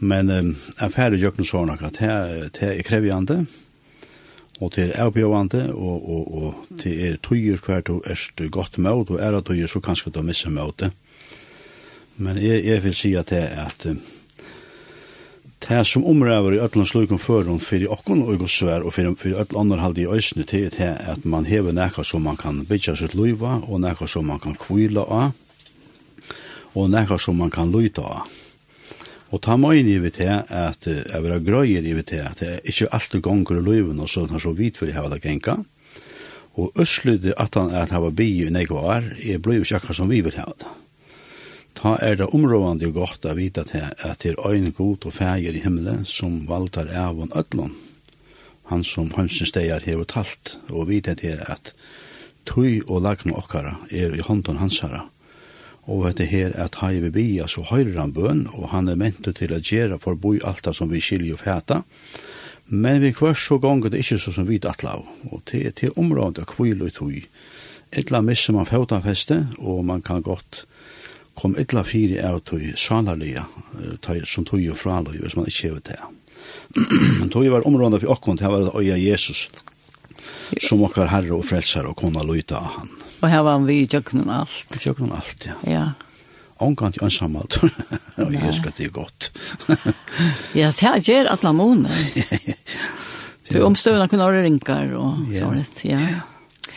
Men um, jeg færre gjør noe sånn at det er krevjande, og det er avbjøvende, og, og, og det er tøyer hver du er godt med, og er at tøyer så kanskje du misser med det. Men jeg, jeg vil si at det er at det som omrøver i öllum slukum førum fyrir okkun og gos svær og fyrir, fyrir öll andre halde i øysni til det at man hever nekka som man kan bytja sitt luiva og nekka som man kan kvila av og nekka som man kan luita av. Og ta meg inn i vi til at jeg vil ha grøyer i vi til at jeg ikke alltid gonger i løyven og så har så vidt for jeg har det genka. Og østlydde at han er at han var bi i nekvar, jeg ble jo ikke akkurat som vi vil ha det. Ta er det områdende og godt å vite til at det er øyne god og fæger i himmelen som valgtar av og ødlån. Han som hansens steier hever talt og vite til at tøy og lagna okkara er i hånden hansara. Og dette her at hei vi bia, så høyrer han bøn, og han er mentu til å gjøre for boi det som vi skiljer og fæta. Men vi kvar så gonger det ikkje så som vi atlav, og til, til området av kvile og tog. Etla misser man fæutanfeste, og man kan godt kom etla fyri av tog salarlia, som tog jo fraløy, hvis man ikkje hever det. Men tog var området for okkon, det var øya Jesus, som okkar herre og frelsar og kona luita av han. Og her var han vi i tjøkkenen alt. I tjøkkenen alt, ja. Ja. Omkant jo ensamhet. Og jeg husker det godt. ja, det gjør alle måneder. Du omstøvende kunne ha ringer og sånn litt, ja.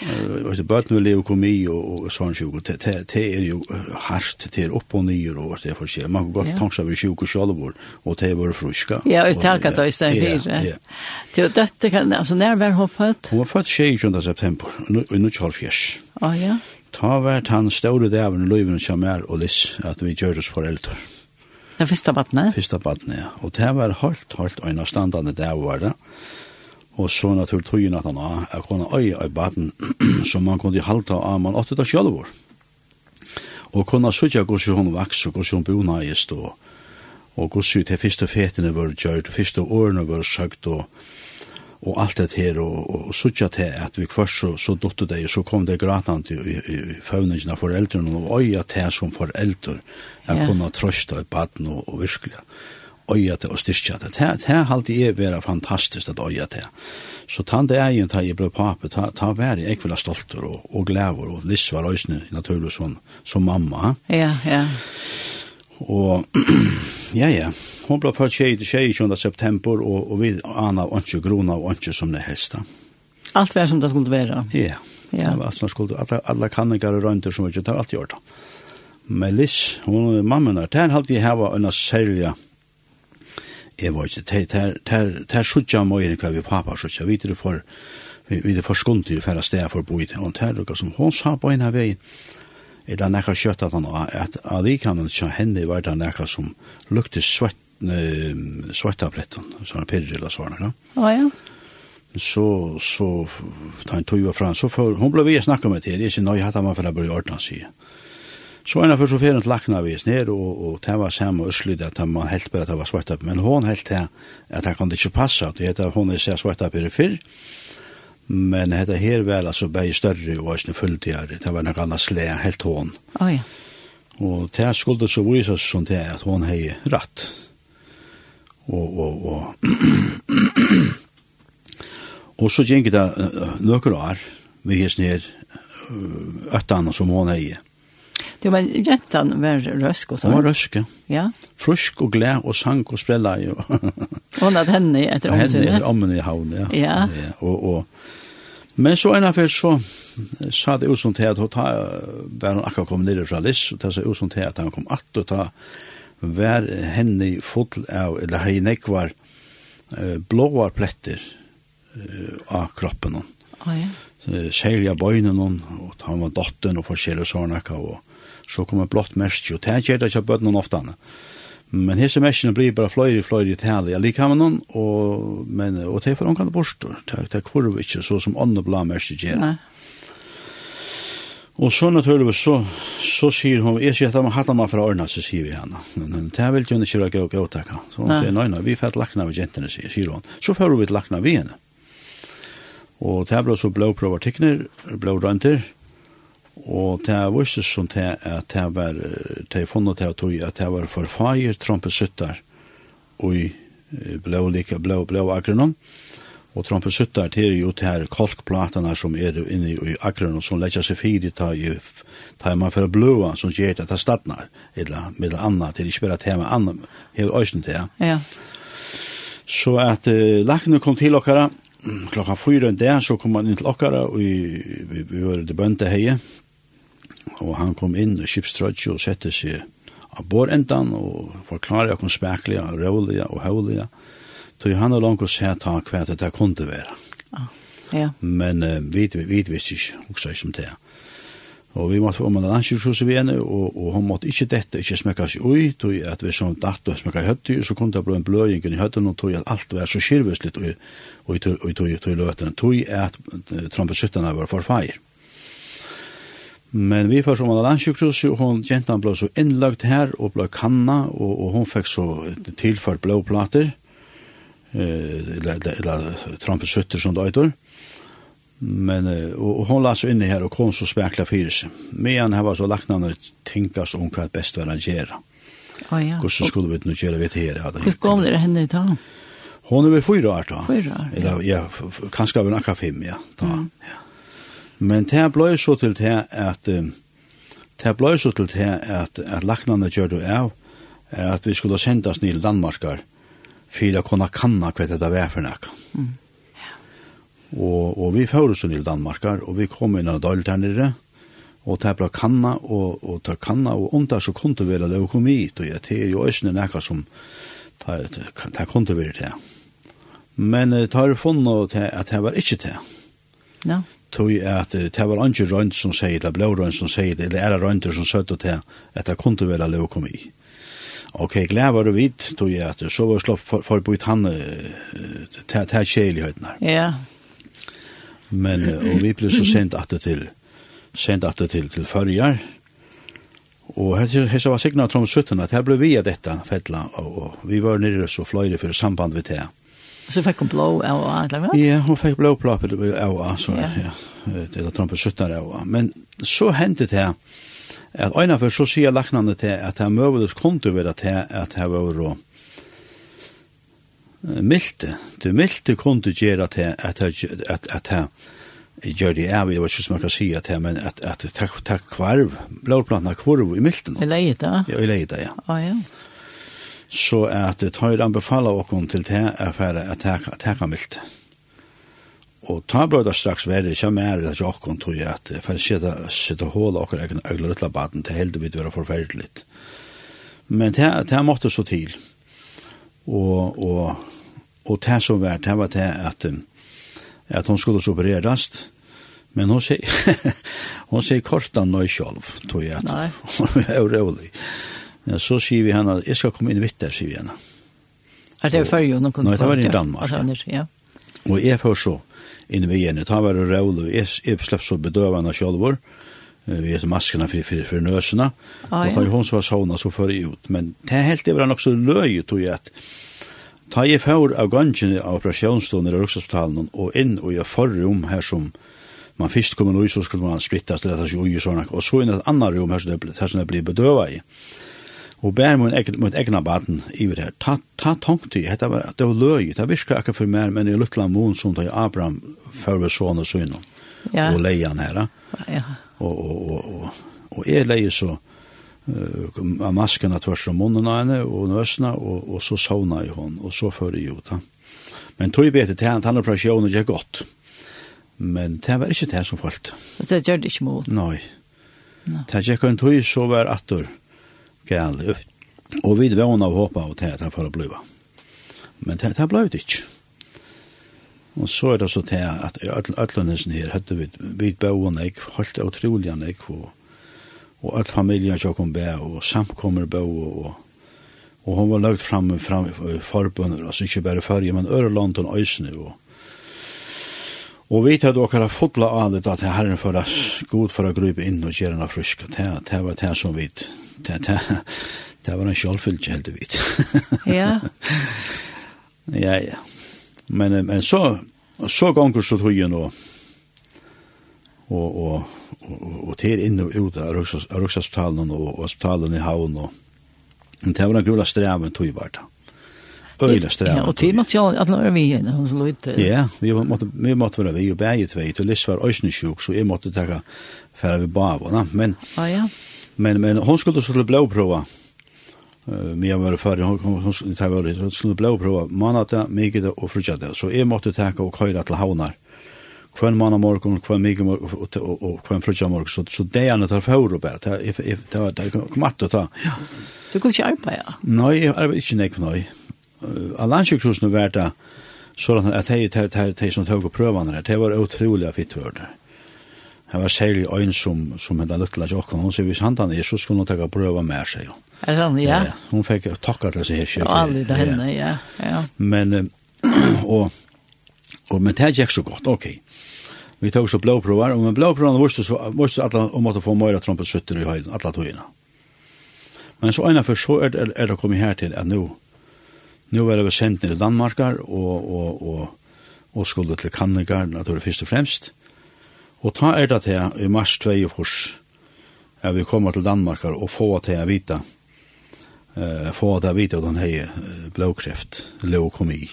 Og det bøtt med leukomi og, og sånn sjuk, det, det er jo hardt, det er opp og nyer og det er forskjell. Man kan godt tanke seg sjuk og sjalvor, og det er bare fruska. Ja, og takk at det er stedet fire. Ja, ja. Det altså når var hun født? Hun var født 26. september, i 1940. Oh, ja. Ta vært han ståre dæven i løyven som er og liss, at vi gjør oss foreldre. Det første badnet? Første badnet, ja. Og det var helt, helt øyne standande dæven var det. Og så naturlig tøyen at han har, jeg kunne øye av baden, som man kunne halte av, man åtte det selv vår. Og kunne sørge hvordan hun vaks, og hvordan hun bonagist, og, og hvordan det første fetene var gjørt, og første årene var søkt, og og alt det her, og, og, og sutja til at vi kvart så, så dotter det, og så kom det gratant i, i, i føvningen av foreldrene, og øya til som foreldre, jeg yeah. kunne trøsta i baden og, og virkelig øya til og styrkja det. Det her halte jeg være fantastisk at øya til. Så tann det egen ta jeg ble pape, ta, ta vær jeg ekvila stolter og, og glæver, og Liss var øysene naturlig som, som mamma. Ja, yeah, ja. Yeah. Og ja, ja, Hon ble født tjej til tjej 20. september, og, og vi aner ikke grunn og ikke som det helst. Alt var som det skulle være. Ja, ja. det var alt som skulle være. Alle, alle og røynter som vi ikke tar alt gjort. Men Liss, hun er mammen der, der halte jeg hava unna særlig Jeg var ikke, der, der, der suttja møyren hva vi pappa sutja, vi er for, vi vi er for skundir til å fære for å og der lukka som hon sa på en av veien, eller nekka kjøtt at han at man som henne var det nekka som lukte svett svett av brettan, sånne pirre eller sånne. Ja, ja. Så, så, da han tog fra så for, hun ble vi snakka med til, jeg sier, nei, hatt han var for jeg ble ordna, sier. Så en av først og ferien lakna vi ned, og, og det var samme østlyd at han helt bare at det var svett men hun helt til at han kan ikke passe, det heter hun er svett av det fyrr, Men detta här väl alltså bäj större och ösne fulltidare. Det var en annan slä helt hon. Oh, ja. Och det skulle så vise sig som det at hun hon har rätt. Og, og, og. och så gikk det noen år. Vi hiss ner öttan som hun har Det var jentan var røsk og så. Hun var røsk, ja. Frusk og glad og sank og sprella jo. Hon hadde henne etter omsynet. Henne etter omsynet i havn, ja. Ja. ja. Og, og. Men så en affær så sa det ut som til at hun ta, var hun akkurat kom ned fra Liss, og det sa ut som til at han kom at og ta var henne full av, eller hei nekvar, blåar pletter av kroppen hon. Oh, ja. Selja bøynen hon, og han var dotteren og forskjellig sånne, og så kommer blått mersk, og det er det ikke bøttene ofte annet. Men hese merskene blir bare fløyre, fløyre i tale, jeg liker med noen, og, men, og det er for omkant bort, det er kvarv ikke, så som andre blå mersk gjør. Nei. Og så naturligvis så, så sier hun, jeg sier at man hattar man fra Arna, så sier vi henne. Men det vil hun ikke røyke og gåtakka. Så hun sier, nei, nei, vi får lakna ved jentene, sier, sier hun. Så får vi lakna ved henne. Og det ble så blå prøvartikner, blå rønter, Og det er viste som det at det var, det er funnet det at at det var for feir trompesuttar og i blå lika blå, blå agronom. Og trompesuttar til er jo til her kolkplatene som er inne i agronom som legger seg fire ta i ta man for blåa som gjør det at det startnar eller med anna til ikke bare tema anna er annet her til. Ja. Så at uh, lakene kom til okkara klokka fyra en dag så kom han inn til okkara og vi, vi, vi var det bønte heie og han kom inn i skipstrøtje og sette seg av bårendan og forklare okkur spekliga og og høvliga Så han har langt å se ta hva det der kunne være ah, ja. men uh, vi, vi, vi visste ikke også ikke om det og vi måtte få om en annen kyrkjus i Vene og, og hun måtte ikke dette ikke smekka seg ui tog at vi som datt og smekka høtti så kunne det bli en bløying i høtten og tog at alt var så skirvisligt og i tog løten tog at trompesuttene var forfeir Men vi får som alla landsjukhus, hon gentan ble så innlagt her og ble kanna, og, og hun fikk så tilført blåplater, eh, eller, eller trampesøtter som det øyder. Men, og, og hon la så inne her og kom så spekla fyrir seg. Men han var så lagt navnet tinkas om hva best var å gjøre. Oh, ja. Hvordan skulle vi nå gjøre vi til her? Hvordan kom det henne i dag? Hon er vel fyra år da. Fyra år, ja. Eller, ja, kanskje av en akkurat fem, ja. Da, mm. ja. Men det ble så til det at det ble så til det at, at laknane gjør det av at vi skulle sendas ned til Danmarkar for å kunne kanna hva det var for noe. Mm. Ja. Og, og vi får oss ned til Danmarkar og vi kom inn av dølt her nere og det ble kanna og, og ta kanna og om det så kom det være leukomi og det er jo også noe som det kom det være til. Men det har funnet at det var ikke til. Ja. No tog at det var ikke rønt som sier det, blå rønt som sier det, eller er det rønter som søtt og til, at det kunne være leukomi. Ok, glad var det vidt, tog jeg at så var slått for, for forbudt han til kjeligheten her. Ja. Men, og vi ble så sendt at det til, sendt at det til, til førjar, Og hessa var signat trom 17 at her ble vi av dette fettla, og, og vi var nere så fløyre for samband vi til. Så fikk hun blå av og eller hva? Ja, hun fikk blå plapp av og så ja. Det er Trump 17 av Men så hendte det at øyne for så sier laknande til at det møvedes konto ved at her, at her var og milte, du milte kunde gjøre at her, at her, at, at her, gjør det av, jeg vet ikke som man kan si at her, men at, at takk, takk kvarv, blåplantene kvarv i milten. I leida? Ja, i leida, ja. Å, ja så at det tøyre anbefaler åkken til det er færre at teka milt. Og ta brøyda straks verre, ikke mer at jeg åkken tog at for å sitte hål åkken egen øgler utla baden, det heldig vidt være forferdelig. Men det, det måtte så til. Og, og, og det som var, det var det at, at hun skulle opererast, Men hon säger hon säger kortan nöj själv tror jag. Nei. Hon är rolig. Ja, så sier vi henne, jeg skal komme inn vitt der, sier vi henne. Er det før jo noen kunne? Nei, det var i Danmark. Ja. Og jeg får så inn ved henne, ta var det rævlig, jeg, jeg slapp så bedøvende sjølver, vi heter maskene for, for, for nøsene. ah, och tar hon så var såna så för ut men det er helt det var nok så løy, tog jeg, at ta jeg för av gangen av operasjonsstående i Rikshospitalen och in och jag förrum her som man først kommer ut så skulle man splittas till att og såna och så in et annet rom her som det blir bedøvet i og bær mun ekkert mot egna i iver her. Ta ta tankt i hetta var at det var løy, det virka akka for mer, men i lukla mun som til Abraham fører sånne synen, ja. og leian her. Ja. Og, og, og, og, og jeg leier så uh, masken at tvers om munnen av henne og nøsene, og, og så sovna i hon, og så fører jeg ut. Men tog jeg bete til han, han har prøvd og gjør godt. Men det var ikke det som falt. Det gjør det ikke mot. Nei. No. Det gjør ikke en tog så var atter gale. Og vi var og håpa og til at det får bliva. Men det, det blei det ikke. Og så er det så til at ætlandesen her hadde vi, vi bøen jeg, holdt utrolig an jeg, og, og alt familien som kom bæ, og samkommer bø, og, og hun var lagt fram, fram forbundet, altså ikke bare farge, men øre land og och og, og vi tar dere fotla av det at herren for oss, god for å grupe inn og gjøre noe frisk, det, det var det som vi det, det, det var en sjálfylg heldigvis. ja. ja, ja. Men, men så, så gonger så tog jeg nå, og, og, og, og til inn og ut av Rukshospitalen og, og hospitalen i Havn, og men det var en grula streven tog jeg var da. Øyla streven. Ja, og til måtte jeg at være vi igjen, hun så litt. Ja, vi måtte, vi måtte være vi, og begge tvei, til Liss var øysnesjuk, så jeg måtte takke færre vi bavene, men... Ja, ja. Men men hon skulle så til blåprova. Eh men jag var för hon hon skulle ta var så skulle blåprova. Man att mycket och fruktade så är måste ta och köra till havnar. Kvann manna morgon, kvann mycket och kvann frukta morgon så så det är något för och bara det if if ta ta komatt och ta. Ja. Du går ju på ja. Nej, jag är inte nej nej. Allansjukhusnu värda sådant att det är de som tog prøvene der, det var utrolig otroliga fittvördar. Det var særlig øyn som, som hentet lykkelig til åkken. Hun sier, hvis han er, så skulle hun takke prøve med seg. Er han, ja? ja. Hun fikk takka til seg her. Ja, aldri til henne, ja. ja. Men, og, og, men det gikk så godt, ok. Vi tok så blåprøver, og med blåprøvene viste så, viste alle om at få møyre trompetsutter i høyden, alle togene. Men så ene for så er, det, er det kommet her til at nå, nå er det sendt ned i Danmarkar, og, og, og, og skulle til Kannegar, naturlig først og fremst, Og ta er det til i mars 2 fors, at vi kommer til Danmark og få til å vite, uh, få til å vite at han har blåkreft, leukomi.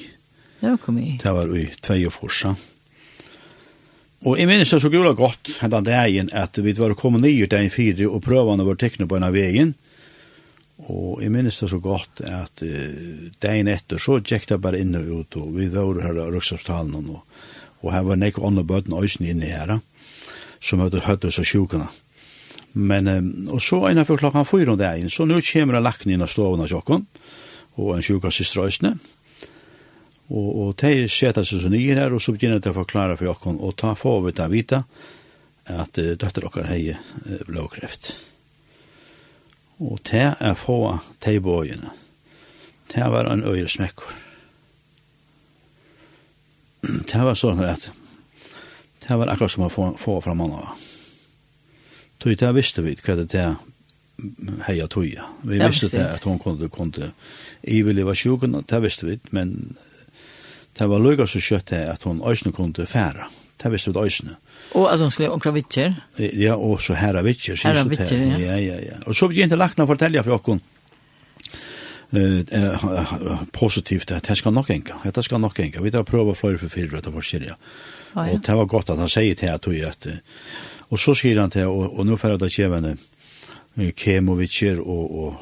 Leukomi? Det var i 2 fors, ja. Og jeg minnes det så gula godt hentan dagen at vi var kommet nye dagen fire og prøvene var tekne på en av veien. Og jeg minnes det så godt at uh, dagen etter så gikk det bare inn og ut og vi var her av ruksavstalen og, og her var nekk ånne bøten øyne inne her som hadde høyde oss av sjukene. Men, um, og så ena for klokka fyra om dagen, så nu kommer en lakken inn av stoven av sjokken, og en sjuka systra øsne, og, og de setter seg så nye her, og så begynner de å forklare for jokken, og ta få vi ta vita at uh, døtter dere har uh, blåkreft. Og det er få de bøyene. Det var en øyre smekker. Det var sånn at det var akkurat som å få, få fra manna. Tog det visste vi hva det er heia tøya. Vi det visste det at hun kunne, kunne ivelig var sjuken, det visste vi, men det var lukka så kjøtt det at hun øyne kunne færa. Det visste vi øyne. Og at hun skulle omkra vittjer? Ja, og så herra vittjer. Herra vittjer, ja. Ja, ja, ja. Og så begynte lakna å fortelle for okkon eh positivt att det ska nog enka. Det ska nog enka. Vi tar prova flyr för fyra att vara seriösa. Ah, ja. Og det var godt at han sier til at du at Og så sier han til, og, og nå færre det kjevende Kemovitjer og, og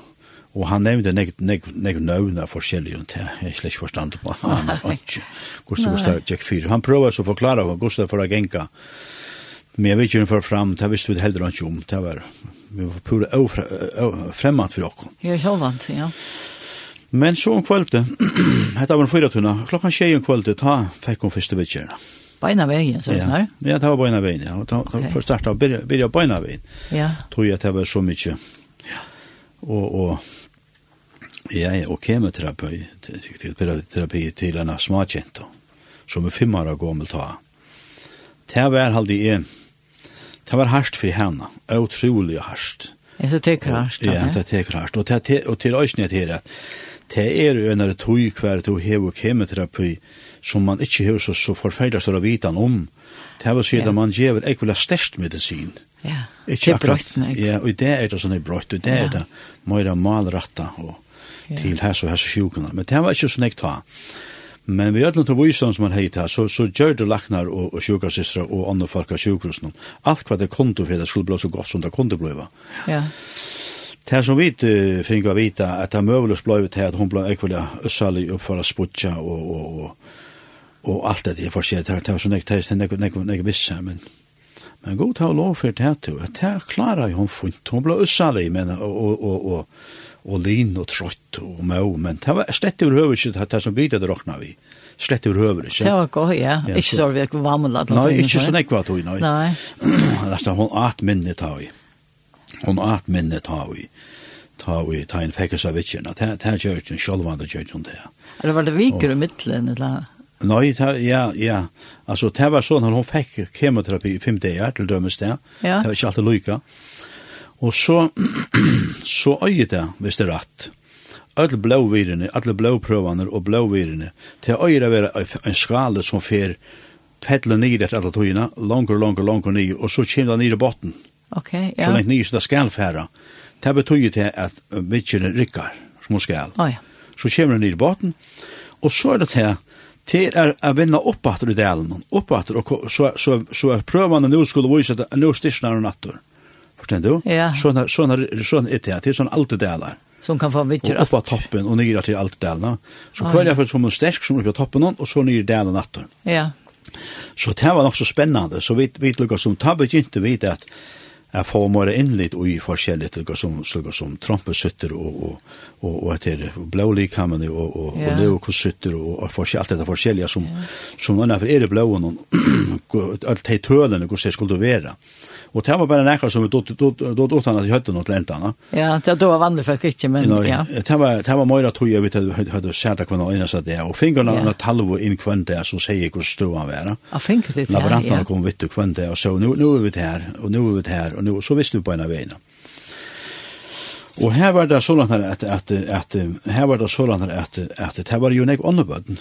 Og han nevnte nek, nek, nek nøvna forskjellig rundt til, jeg slett ikke forstand på han, ikke, Gustav Gustav Jack Fyr. Han prøver så å forklare hva Gustav for å genka, men jeg vet ikke hun for fram, det visste vi heller ikke om, det var, vi var pura fremmat for okkur. Ja, sjåvant, ja. Men så om kvölde, hette var en fyra tunna, klokkan tjej om kvölde, ta fikk hun første vittjerna. Beina vägen så här. Ja, det var beina vägen. Ja, ta okay. för starta byrja börja beina vägen. Ja. Tror jeg at det var så mykje. Ja. Og, og, ja, ja, og kemoterapi til terapi til en smakjent, som er fem år gammel ta. Det var halde jeg, Det var hardt for henne, utrolig hardt. Det teker hardt. Ja, det teker hardt. Og, og til øyne til at det er jo en av tog hver tog hev og kemoterapi, som man ikke har så, så forferdelig større vitan om. Det vil si at man gjør ikke vel størst medisin. Ja, ikke det er brøtt. Ja, og det er det sånn er brøtt, og det er det mer malretta og til hess og hess og sjukene. Men det var ikke sånn jeg ta. Men vi öllum til vísan som man heit så, så gjør det laknar og, og sjukasistra og andre folk av sjukrusen. Alt hva det kom til for det skulle bli så godt som det kom til Ja. Det som vi uh, å vite, at det er møvelos blei til at hun ble ekvelig øssalig oppfara sputja og, og, og, og alt det er forskjellig, det var så nek, det er ikke visse, men men god ta lov for det at det klarer hun funnet, hun ble ussalig, men, og, og, og, og og lin og trøtt og mau, men det var slett over høver ikke det som vi det råkna vi, slett over høver ikke. Det var godt, ja, ikke så vi ikke var med vamla. Nei, ikke sånn nek var tog, nei. Nei. Altså, hun at minne ta vi, hun at minne ta vi, ta vi, ta en fekkes av vitsjerna, det er kjørt, sjølvande kjørt hun det. Det var det viker i middelen, eller? Nei, ta, ja, ja. Altså, det var sånn at hun fikk kemoterapi i fem dager til dømes det. Ja. Det var ikke alltid lykke. Og så, så øye det, hvis det er rett. Alle blåvirene, alle blåprøvene og blåvirene. til øye det være en skala som fer fettle ned etter alle togene, langer, langer, langer ned, og så kommer det ned i botten. Ok, ja. Så langt ned, så det skal fære. Det betyr til at vittjene rykker, som hun skal. Oh, ja. Så kommer det ned i botten, og så er det til det er å vinne oppatter i delen, oppatter, og så, så, så er prøvene nå skulle vise at nå styrsner og natter. Forstår du? Ja. Sånn er, sånn er, sånn er det, det er sånn alt det deler. Som kan få vittur alt. Oppa toppen og nyra til alt delene. Så kvar jeg for som en sterk som oppa toppen og så nyra delen natter. Ja. Så det var nok så spennende, så vi, vi lukket som tabbe begynte vite at jeg får mer innlitt og i forskjellig til som, som, som trompesutter og, og, og, og etter blålikammene og, og, yeah. og leokosutter og, og forskjell, alt dette forskjellige som, yeah. som for er blåen og alt de tølene hvordan det skulle være. Og det var bare nekka som vi dott åttan at vi høyde noe til entana. Ja, det var vanlig folk ikke, men ja. Det var, det var møyra tog jeg vidt at sett sæta kvann og innast det, og fingrarna ja. talvo inn kvann det som sier hvor han vera. Ja, fingrarna det, ja. Laborantarna kom vitt kvann det, og så nu, nu er vi det her, og nu er vi det her, og nu, så visste vi på en av veina. Og her var det sånn at, at, at, her var det sånn at, at, det var jo nek åndebøtten.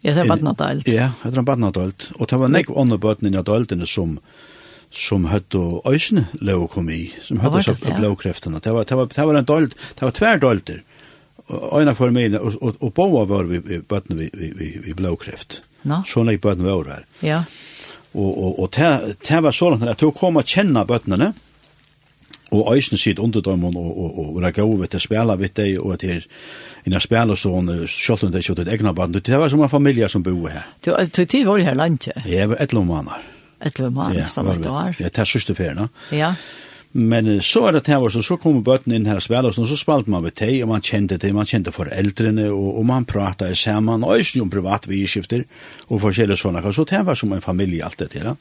Ja, det var badnadalt. Ja, det var en badnadalt. Og det var nek åndebøtten inn i adaltene som, som som hadde øysene leukomi, som hadde sagt ja. blåkreftene. Det var, det var, det var en dold, det var tvær dolder. Øyne for meg, og, og, og båa var vi, vi bøttene vi, vi, vi, vi blåkreft. No. Sånn jeg bøttene var her. Ja. Og, og, og det, det var sånn at jeg kom og kjenne bøttene, og øysene sitt underdømmen, og, og, og, og rekke over til spela vidt deg, og til inna spiller sånn, selv om det er ikke et egna band. Det var som en familie som bor her. Du, du tid var her landet? Jeg var et eller annet Etter eller annet, nesten et år. Ja, det er sørste ferien. Ja. Men så er det til så, så kom bøtten inn her og spiller, og så spalte man ved teg, og man kjente det, man kjente foreldrene, og, og man pratet sammen, og ikke om privat vidskifter, og forskjellige sånne, så det var som en familie alt det til. da.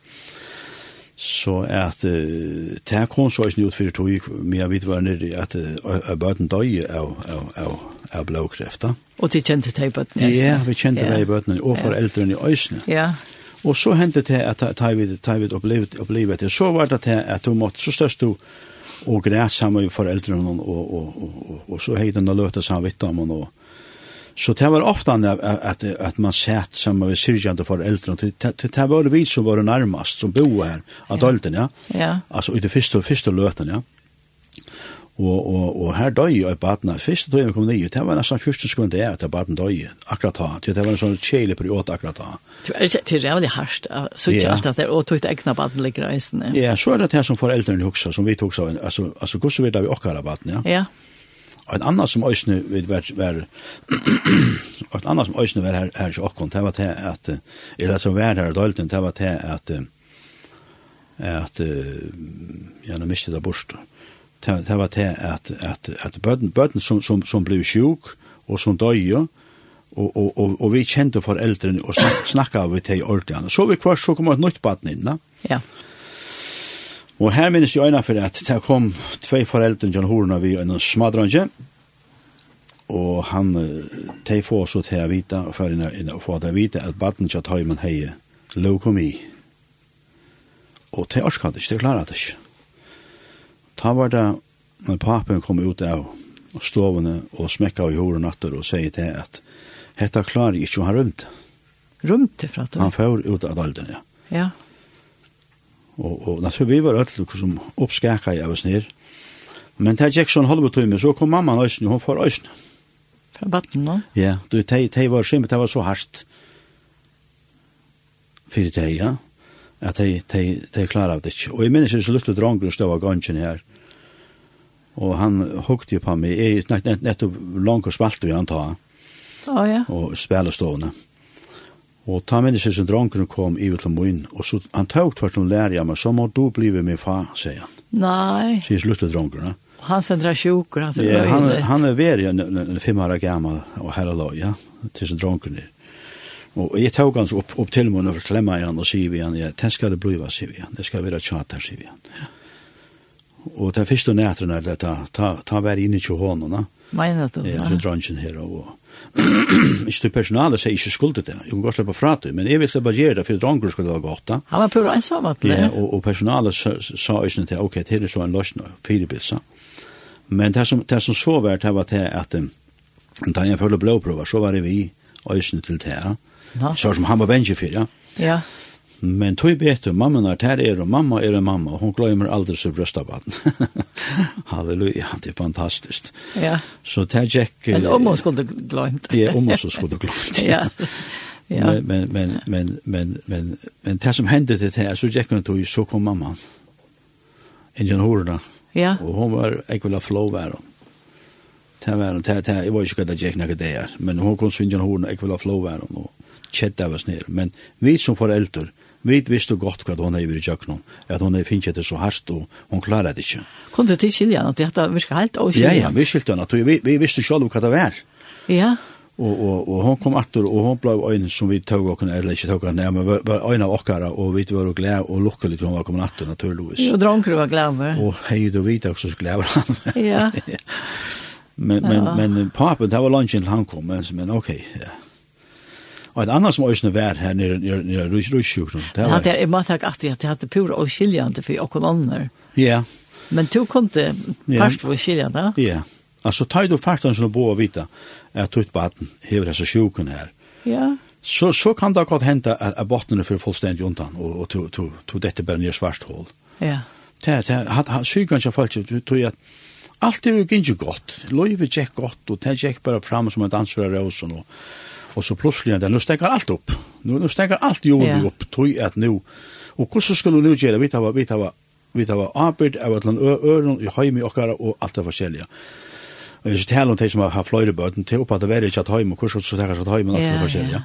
Så at uh, det kom så ikke ut for tog, men jeg vet hva nere, at uh, bøten døg av, av, av, av blåkrefta. Og de kjente det i bøten? Ja, vi kjente det i bøten, og foreldrene i øsene. Ja, ja Og så hendte det at ta vi, ta vi opplevde det, så var det til at du måtte så størst du og græs sammen med foreldrene og, og, og, og, og så heit hun og løte sammen vidt om og Så det var ofte at, at, man satt sammen med syrgjende foreldrene. Det, det var vi som var nærmest, som bo her, av ja. ja. Altså i det første, første løten, ja. Og, og, og her døy jo baden, første jeg kom nye, det var nesten første sekund det er at baden døy, akkurat da, det var en sånn kjele period akkurat da. Det er rævlig hardt, så ikke alt at det er å tog egna baden ligger reisende. Ja, så er det det som foreldrene huksa, som vi tog så, altså, altså hvordan vi da vi okkar av baden, ja. Ja. Og en annan som øysene vil være, og en annan som øysene var her, her i okkon, det var til at, eller som var her i dølten, det var til at, at, at, ja, nå mistet det bortstå det var til at, at, at bøtten, bøtten som, som, som ble sjuk og som døg, og, og, og, og vi kjente foreldrene og snak, snakka vi til ordene. Så vi kvart så kom et nytt baden inn. Ja. Og her minnes jeg øyne for at det kom tve foreldrene til horene vi en smadrange, og han te få så til å vite, og for å få til å vite at baden til at høymen heier leukomi. Og te orskade ikke, det klarer det ikke. Ta var det når papen kom ut av stovene og smekka i horen natter og sier til at hetta klarer ikke han rømte. Rømte fra det? Han får ut av dalden, ja. Ja. Og, og naturligvis vi var alle som oppskakka i av oss ned. Men det gikk sånn halve så kom mamma nøysen, hun får øysen. Fra batten nå? Ja, du, de, de var simpelt, det var så hardt. Fyrir det, ja at de, de, de klarer av det ikke. Og jeg minnes ikke så lytte drongen stod av gangen her, og han hukte jo på meg, jeg nett, nett, nettopp langt og spalte vi han Å oh, ja. og spelestående. Og ta minnes ikke så dronger kom i ut til min, og så han tog tvert om lærer jeg meg, så må du blive min far, sier han. Nei. Sier slutte dronger, ja. Han sendra sjukker, han sendra ja, han, han er veri en, en, en fem år gammal og herre ja, til sin drongen der. Og jeg tog hans opp, opp til munnen for klemma igjen og sier vi igjen, ja, den skal det bliva, sier vi igjen, det skal være tjat her, sier vi igjen. Og den første nætren er det, ta, ta, ta vær inn i tjohånene. Mener du? Ja, så drangen her og... Ikke til personalet sier ikke skuldet det, jeg kan godt slippe fra det, men jeg vil slippe gjøre det, for drangen skulle være godt da. Han var prøvd ensam at det. Ja, og, og personalet sa ikke til, ok, det er så en løsning, fire bilsa. Men det som, det som så var, det var til at, da jeg følte blåprøver, så var det vi, øyne til det, ja. Så som han var vänster for, ja. Ja. Men tog vet mamma när här er, og mamma er en mamma och hon glömmer aldri så brösta barn. Halleluja, det er fantastiskt. Ja. Så det er gick... Men om hun skulle glemt. Ja, om hon skulle glemt. ja. Ja. Men, men, men, men, men, men, men det som til det så gick hon tog, så kom mamma. Ingen horna. Ja. Og hon var ekvila flow var hon. Det var hon, det var ikke hva det gick noe det er, Men hon kom så ingen horna, ekvila flow var hon. Och kjedd av oss ned. Men vi som foreldre, vi visste godt hva hun er i kjøkkenen, at hun er finnet det så hardt, og hun klarer det ikke. Kunne du til skilje at dette virker helt å skilje? Ja, ja, vi skilte henne, at vi, vi visste selv hva det var. Ja. Og, og, og hun kom atter, og hun ble øyne som vi tog og eller ikke tog henne, men var, var øyne av okkara, og vi var glede og lukkelig til hun var kommet atter, naturligvis. Jo, dronker var glede. Og hei, du vet også så glede han. ja. men, men, ja. men papen, det var lunchen til han kom, men, men ok, ja. Og et annet som øysene vær her nere i Rysjukron. Det hadde jeg, jeg må takk at jeg hadde pura og skiljande for åkken ånder. Ja. Men du kom til parst for da? Ja. Altså, tar du faktoren som du bor og vita at tutt baden hever disse sjuken her. Ja. Så, så kan det godt hente at, at bottene fyrir fullstendig undan, og, og to, to, to dette bare nye svart hål. Ja. Det, det, had, had, sykan som folk, tog at alt er jo ikke godt. Løyve gikk godt, og det gikk bare fram som en danser av rosen, og Og så plutselig, nu stekker alt opp. Nu, nu stekker alt jordet yeah. opp, tog at nu. Og hvordan skal du nu gjøre? Vi tar, vi tar, vi tar arbeid av et eller øren i høyme i okkara og alt det forskjellige. Og jeg taler om de som har fløyre bøten til opp at det er ikke at høyme, hvordan skal du stekker at høyme og alt det forskjellige.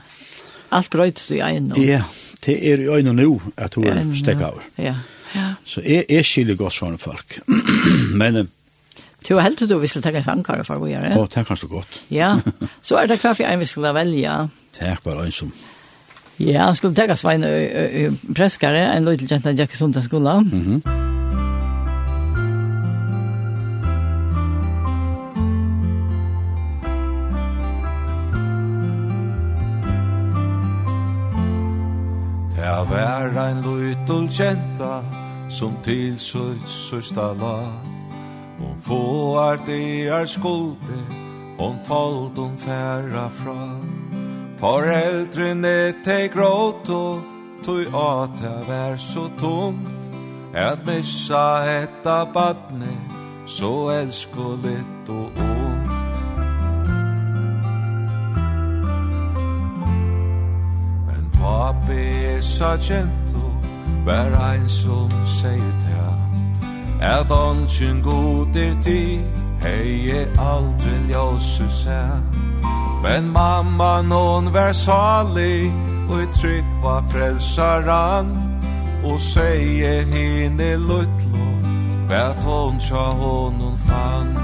Alt brøytes i øynene. Ja, det er i øynene nu at hun stekker over. Ja, ja. Så jeg, jeg skiljer godt sånne folk. Men Du helt du visste ta en sankar for vad gör det? Åh, kanskje godt. Ja. Så er det kaffe en visst välja. Takk bare en som. Ja, han skulle ta Svein preskare en liten jenta Jack Sunda skola. Mhm. Det var en liten kjenta som til søyt søysta lag Hon får det er skulde Hon falt hon færa fra. Foreldrene te gråt og tog at det var så tungt. At missa etta badne Så elskulit og ungt. Men papi er så kjent Og vær ein som sier til at ånden god er ti hei alt aldri ljósu sær men mamma non vær salig og i trygg var frelsaran og seie hine luttlo Hva hon tja honom fann.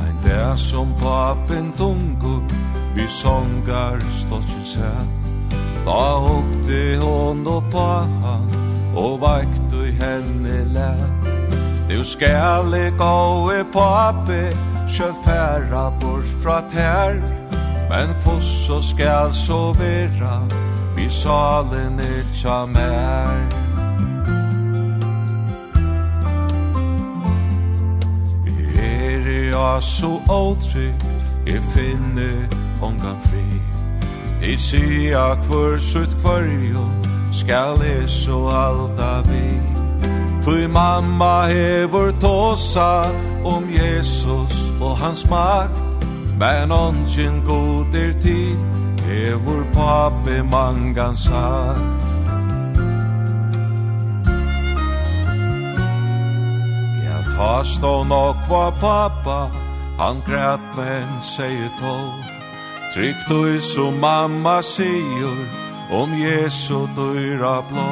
Ein der som papen tungo vi songar stotsin sett Da hukte hon oppa han Og vakt i henne lett Du skal i gåe papi Kjöld færa bort fra tær. Men kvosso skal sovera Vi salen er tja mer Er jeg så åtrygg Jeg finner ongan fri Tid sia kvör sutt kvarjo Skal so alta vi Tui mamma hevur tosa um Jesus og hans makt Men onkin god er tid Hevur papi mangan sagt Ja, ta stå nokva pappa Han græt men sier tåg Trygg du som mamma sier om Jesu dyra blå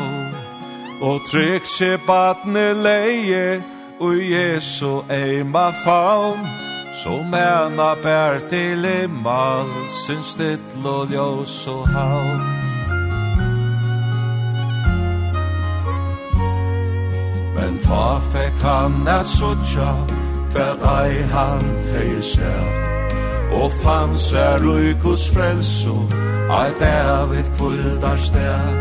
Og trygg se badne leie og Jesu eima faun Som ena bær til imal sin still og ljós og haun Men ta fekk han at sutja, kvad ei han hei sær og fann er uikos frelso Ait David kvildar sted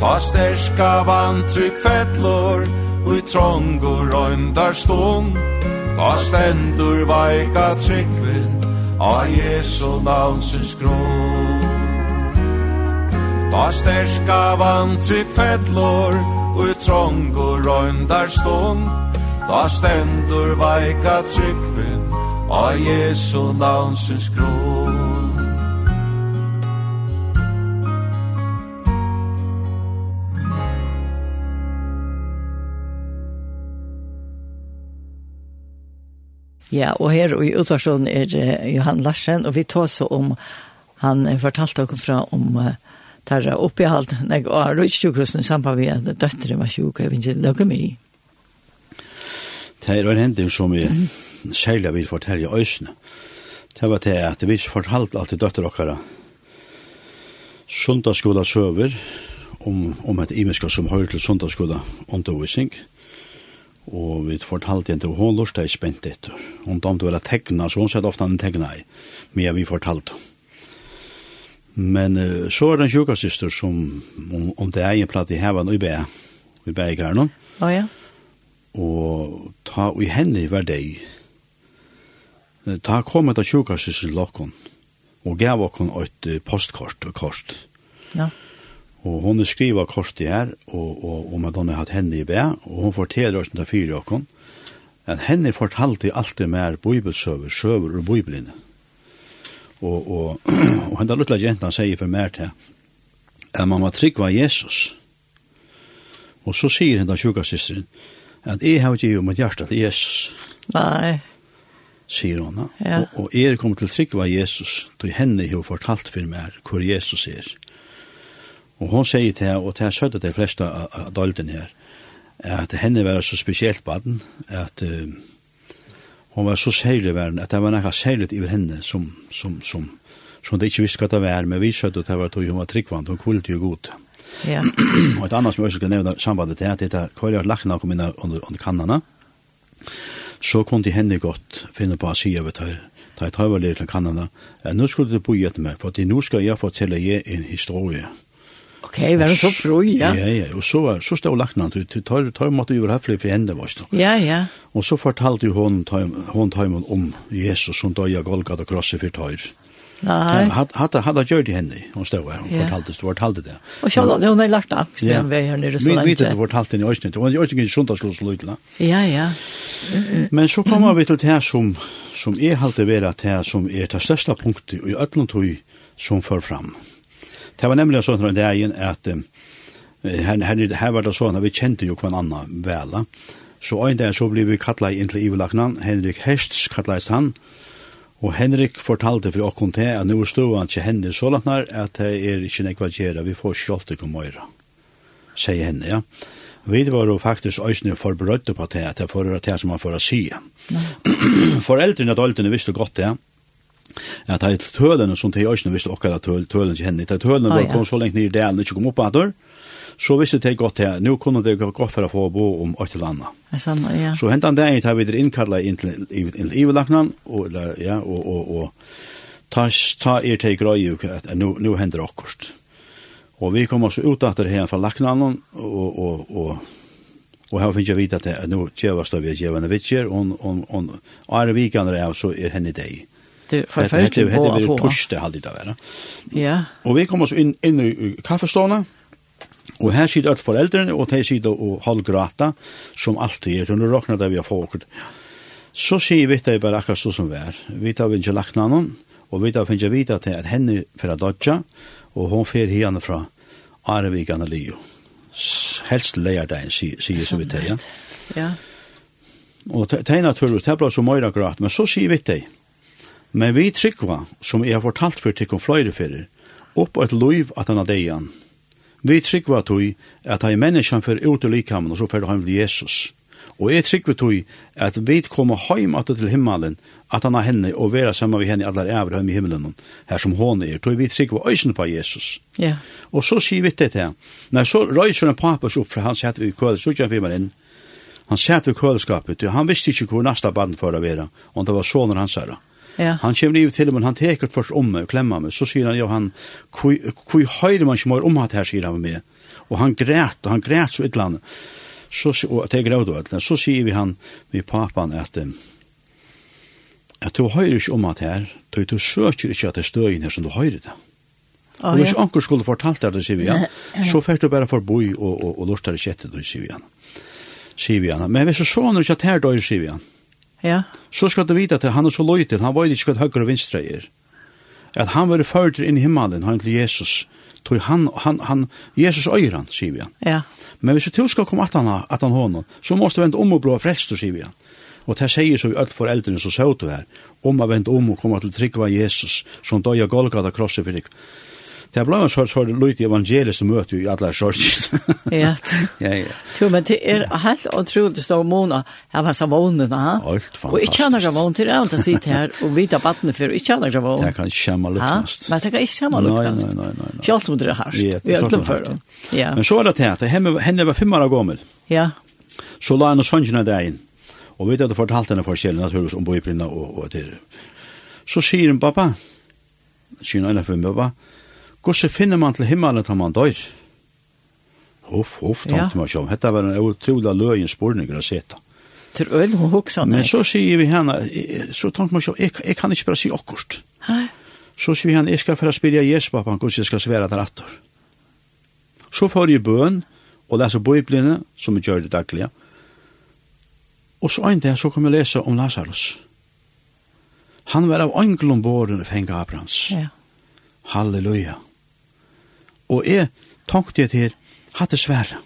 Ta sterska vantrykk fettlor Ui trongur røyndar stund Ta stendur veika tryggvin A Jesu navnsins grå Ta sterska vantrykk fettlor Ui trongur røyndar stund Ta stendur veika tryggvin A Jesu navnsins grund. Ja, og her i utvarstånden er Johan Larsen, og vi tar så om, han fortalte dere fra om uh, tarra oppehalt, nek og rødsjukrusen i samband med at døtteren var sjuk, jeg vet ikke, løkker. Det er en hending som vi maten, særlig vi i øysene. Det var det at vi fortalte alltid døtter dere sundagsskola søver om, om et imenska som hører til sundagsskola undervisning. Og vi fortalte henne til hun lort er spent etter. Hun damte vel å tegna, så hun sette ofte han tegna i, men vi fortalte Men uh, så er det en sjukasister som om, om det er en platt i hevan og i bæ, i bæ i karnon. Oh, ja. Og ta i henne var det Ta kom etter sjukasjusen lokken, og gav okken et postkort og kort. Ja. Og hun skriver kortet her, og, og, og med henne hatt henne i bæ, og hun forteller oss til fire okken, at henne fortalte alltid mer bibelsøver, søver og bibelene. Og, og, og henne luttla jenta sier for mer til, at man må var Jesus. Og så sier henne sjukasjusen, at jeg har givet mitt hjerte til Jesus. Nei sier hun. Ja. Og, og er kommer til trygg var Jesus, då henne har fortalt for meg hvor Jesus er. Og hon sier til henne, og til henne søtte de fleste av dolden her, at henne var så spesielt baden, at uh, hon var så særlig verden, at det var noe særlig over henne som, som, som, som det ikke visste hva det var, men vi søtte at det var tog hun var tryggvand, hun kulte jo god. Ja. og et annet som jeg også skal nevne sambandet til, at det er hva jeg har lagt noe under, under kannene, så kunne henne godt finne på å si over det her. Da jeg tar vel til Kanada, nå skulle du bo etter meg, for nå skal jeg fortelle jeg en historie. Ok, var det så fru, ja? Ja, ja, og så, var, så stod lakna, du tar, tar måtte jo være høflig for henne, var det. Ja, ja. Og så fortalte hun, hun, tar om Jesus som døg av Golgat og krosset for tøyre. Nei. Hadde hadde gjort det henne. Hon stod här, hon fortalte det, fortalte det. Och så hade hon lärt det, så den vägen här nere så länge. Vi vet det fortalte i också inte. Hon gjorde inte sånt att slå. Ja, ja. Men så kommer vi til det som som er halte vera det som är det største punktet i öllum tog som för fram. Det var nämligen det er dagen att her, her, här var det sånn at vi kände ju kvar annan vela. Så en dag så blev vi kattlet inn til Ivelaknan, Henrik Hests kattlet han, Og Henrik fortalte for åkken til at nå stod han til henne så langt nær at det er ikke nekva gjerra, vi får skjolt ikke møyra, sier henne, ja. Vi var jo faktisk øyne forberødde på det, at det får det som man får si. Foreldrene og døltene visste godt det, ja at det er tølene som til øyne visste okkara tøl, tølene til henne. Det tølen var kom så lengt ned i delen, ikke kom opp at dør, så visste det godt her, nå kunne det gå godt for å få bo om åtte landa. Ja. Så hentan det tar vi det innkallet inn til ivelaknan, og, ja, og, og, og ta, ta er til grøy at nu, nå hender akkurat. Og vi kom oss ut etter her fra laknan, og, og, og Og og her finner jeg vite at det nå tjevast av er tjevende vitser, og og, og, er vikene er så er henne deg. Det er forferdelig på å få. Hette er torsdag halvdelt av henne. Ja. Og vi kom oss inn, inn i kaffestående, Og her sitter alle foreldrene, og de sitter og halvgrata, som alltid er, og nå råkner det vi har fått. Så sier vi det bare akkurat så som vi er. Vi tar vi ikke lagt noen, og vi tar vi ikke vite til at henne fra Dodja, og hun fer henne fra Arevik Analio. Helst leier deg, sier som vi det, ja. Ja. Og det er naturligvis, det er bra så mye akkurat, men så sier vi det. Men vi tryggva, som jeg har fortalt for til kom fløyreferer, opp et loiv at han har deian, Vi tryggva tui at hei menneskjan fyrir ut i likamen og så fer heim til Jesus. Og jeg tryggva tui at vi koma heim at til himmelen, at han har henne og vera saman vi henne allar æver heim i himmelen, her som hon er, tui vi tryggva øysen på Jesus. Ja. Og så sier vi det til Nei, så røyser en papas opp for han hett vi køl, så kjem vi inn, han sett vi køleskapet, han visste ikke hvor nasta band for å være, og det var sonen hans herre. Ja. Han kommer ju till men han teker först om mig och klämmer mig. Så säger han, ja han, hur höjde man sig mer om att här säger han med. Och han grät, och han grät så ett land. Så, och det gråd och ett Så säger vi han, med papan att at du høyrer ikke om at her, du, du søker ikke at det støy her som du høyrer det. Oh, og hvis ja. anker skulle fortalt deg det, sier vi, ja, så først du bare forboi og, og, og lortar det kjettet, sier vi, han. Sier vi, han. Men hvis du sånner ikke at her døy, sier vi, ja. Ja. Så skal du vite at han er så løy til, han var ikke hva høyre og vinstre er. At han var ført inn i himmelen, han til Jesus. Tog han, han, han, Jesus øyer han, sier vi han. Ja. Men hvis du skal komme at han, at han hånden, så måste du vente om og blå frelst, sier vi han. Og det sier så vi alt foreldrene som så til her, om å vente om og komme til tryggva Jesus, som døg av Golgata krosset for deg det er blant sort sort lut evangelisk som møter i alle sorts. ja. Ja, ja. Jo, men det er helt utrolig stor mona. Jeg var så vånen, ha? Alt fantastisk. Og ikke han har vånen til det, han sitter her og vita battene for, ikke han har vånen. Det kan ikke skjemme luktast. Men det kan ikke skjemme luktast. Nei, nei, nei. nei. Kjalt om det er hardt. Ja, det er klart. Ja. Men så er det til at henne var fem år gammel. Ja. Så la henne sønnen der inn. Og vi hadde fortalt henne forskjellig, naturligvis, om bøyprinna og, og til. Så sier hun, pappa, sier hun, pappa, Hvordan finner man til himmelen til man dør? Huff, huff, tante ja. meg om. Hette var en utrolig løyen spørning å sette. Til øl og hoksa meg. Men så sier vi henne, så tante meg om, jeg, jeg kan ikke bare si akkurat. Hei. Så sier vi henne, jeg skal for å spyrja Jesus, pappa, hvordan jeg skal svære til rattor. Så får jeg bøn, og leser bøyblene, som jeg gjør det daglige. Og så en dag så kom jeg lese om Lazarus. Han var av angel om båren og fengt Abrahams. Ja. Halleluja. Halleluja og jeg tenkte jeg til hatt det svære.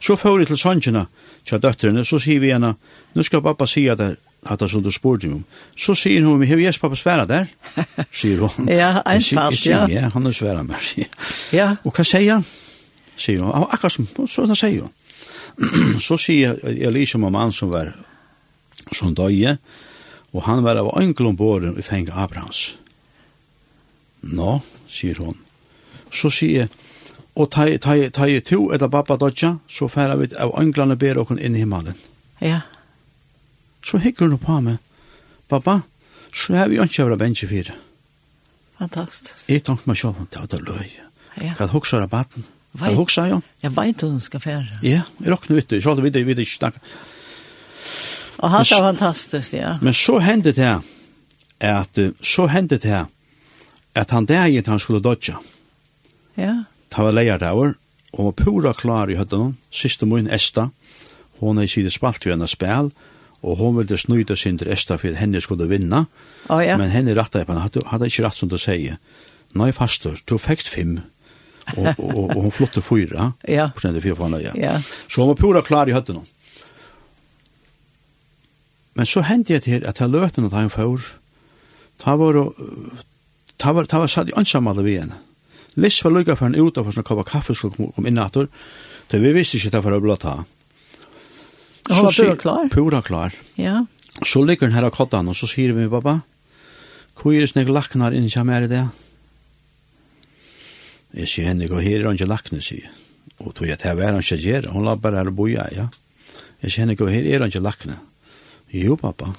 Så får jeg til sønnsjene til døtterne, så sier vi henne, nå skal pappa si at det at det som du spurte om. Så sier hun, har jeg pappa svære der? Sier hun. ja, einfalt, ja. Ja, han er svære mer. ja. Og hva sier han? Sier hun, akkurat som, så da sier hun. så sier Elise om en mann som var som døye, og han var av englom båren i fengt Abrahams. Nå, sier hun, så sier jeg, og ta tei tei to etter pappa dødja, så færa vi av englane ber okon inn i himmelen. Ja. Så hikker hun på meg. Pappa, så har vi ikke vært bensje fire. Fantastisk. Jeg tenkte meg selv det var det løy. Ja. Hva hoksa av baten? Kan hoksa, jeg? Jeg vet hva hun skal fære. Ja, jeg råkner ut det. Så råkner ut det, jeg vet ikke snakke. Og han var fantastisk, ja. Men så hendte det at så hendte det at han der gitt han skulle dodja. Ja Ja. Ta var leier der, og var pura klar i høtten, siste min Esta, hon er i side spalt ved henne spil, og hon ville snyta sin til Esta for henne skulle vinna, oh, ja. men henne rattet jeg på henne, hadde, hadde ikke rett som du sier, nei fastor, du fekst fem, og, og, og, og hun flotte fyra, ja. prosent fyra for henne, ja. ja. Så hun var pura klar i høtten. Men så hendte jeg til at jeg løten at han får, ta var, ta var, ta var, ta var, ta var, ta Liss var lukka for en ut av sånn koppa kaffe skulle kom inn etter, det vi visste ikke det for å blå ta. Han var pura klar? Pura klar. Ja. Så ligger den her av kottan, og så sier vi, pappa, hvor er det snakk laknar inni kjem her i det? Jeg sier henne, og her er han ikke lakne, sier jeg. Og tog jeg, det var han ikke gjør, hun la bare her og boja, ja. Jeg sier henne, og her er han ikke lakne. Jo, pappa.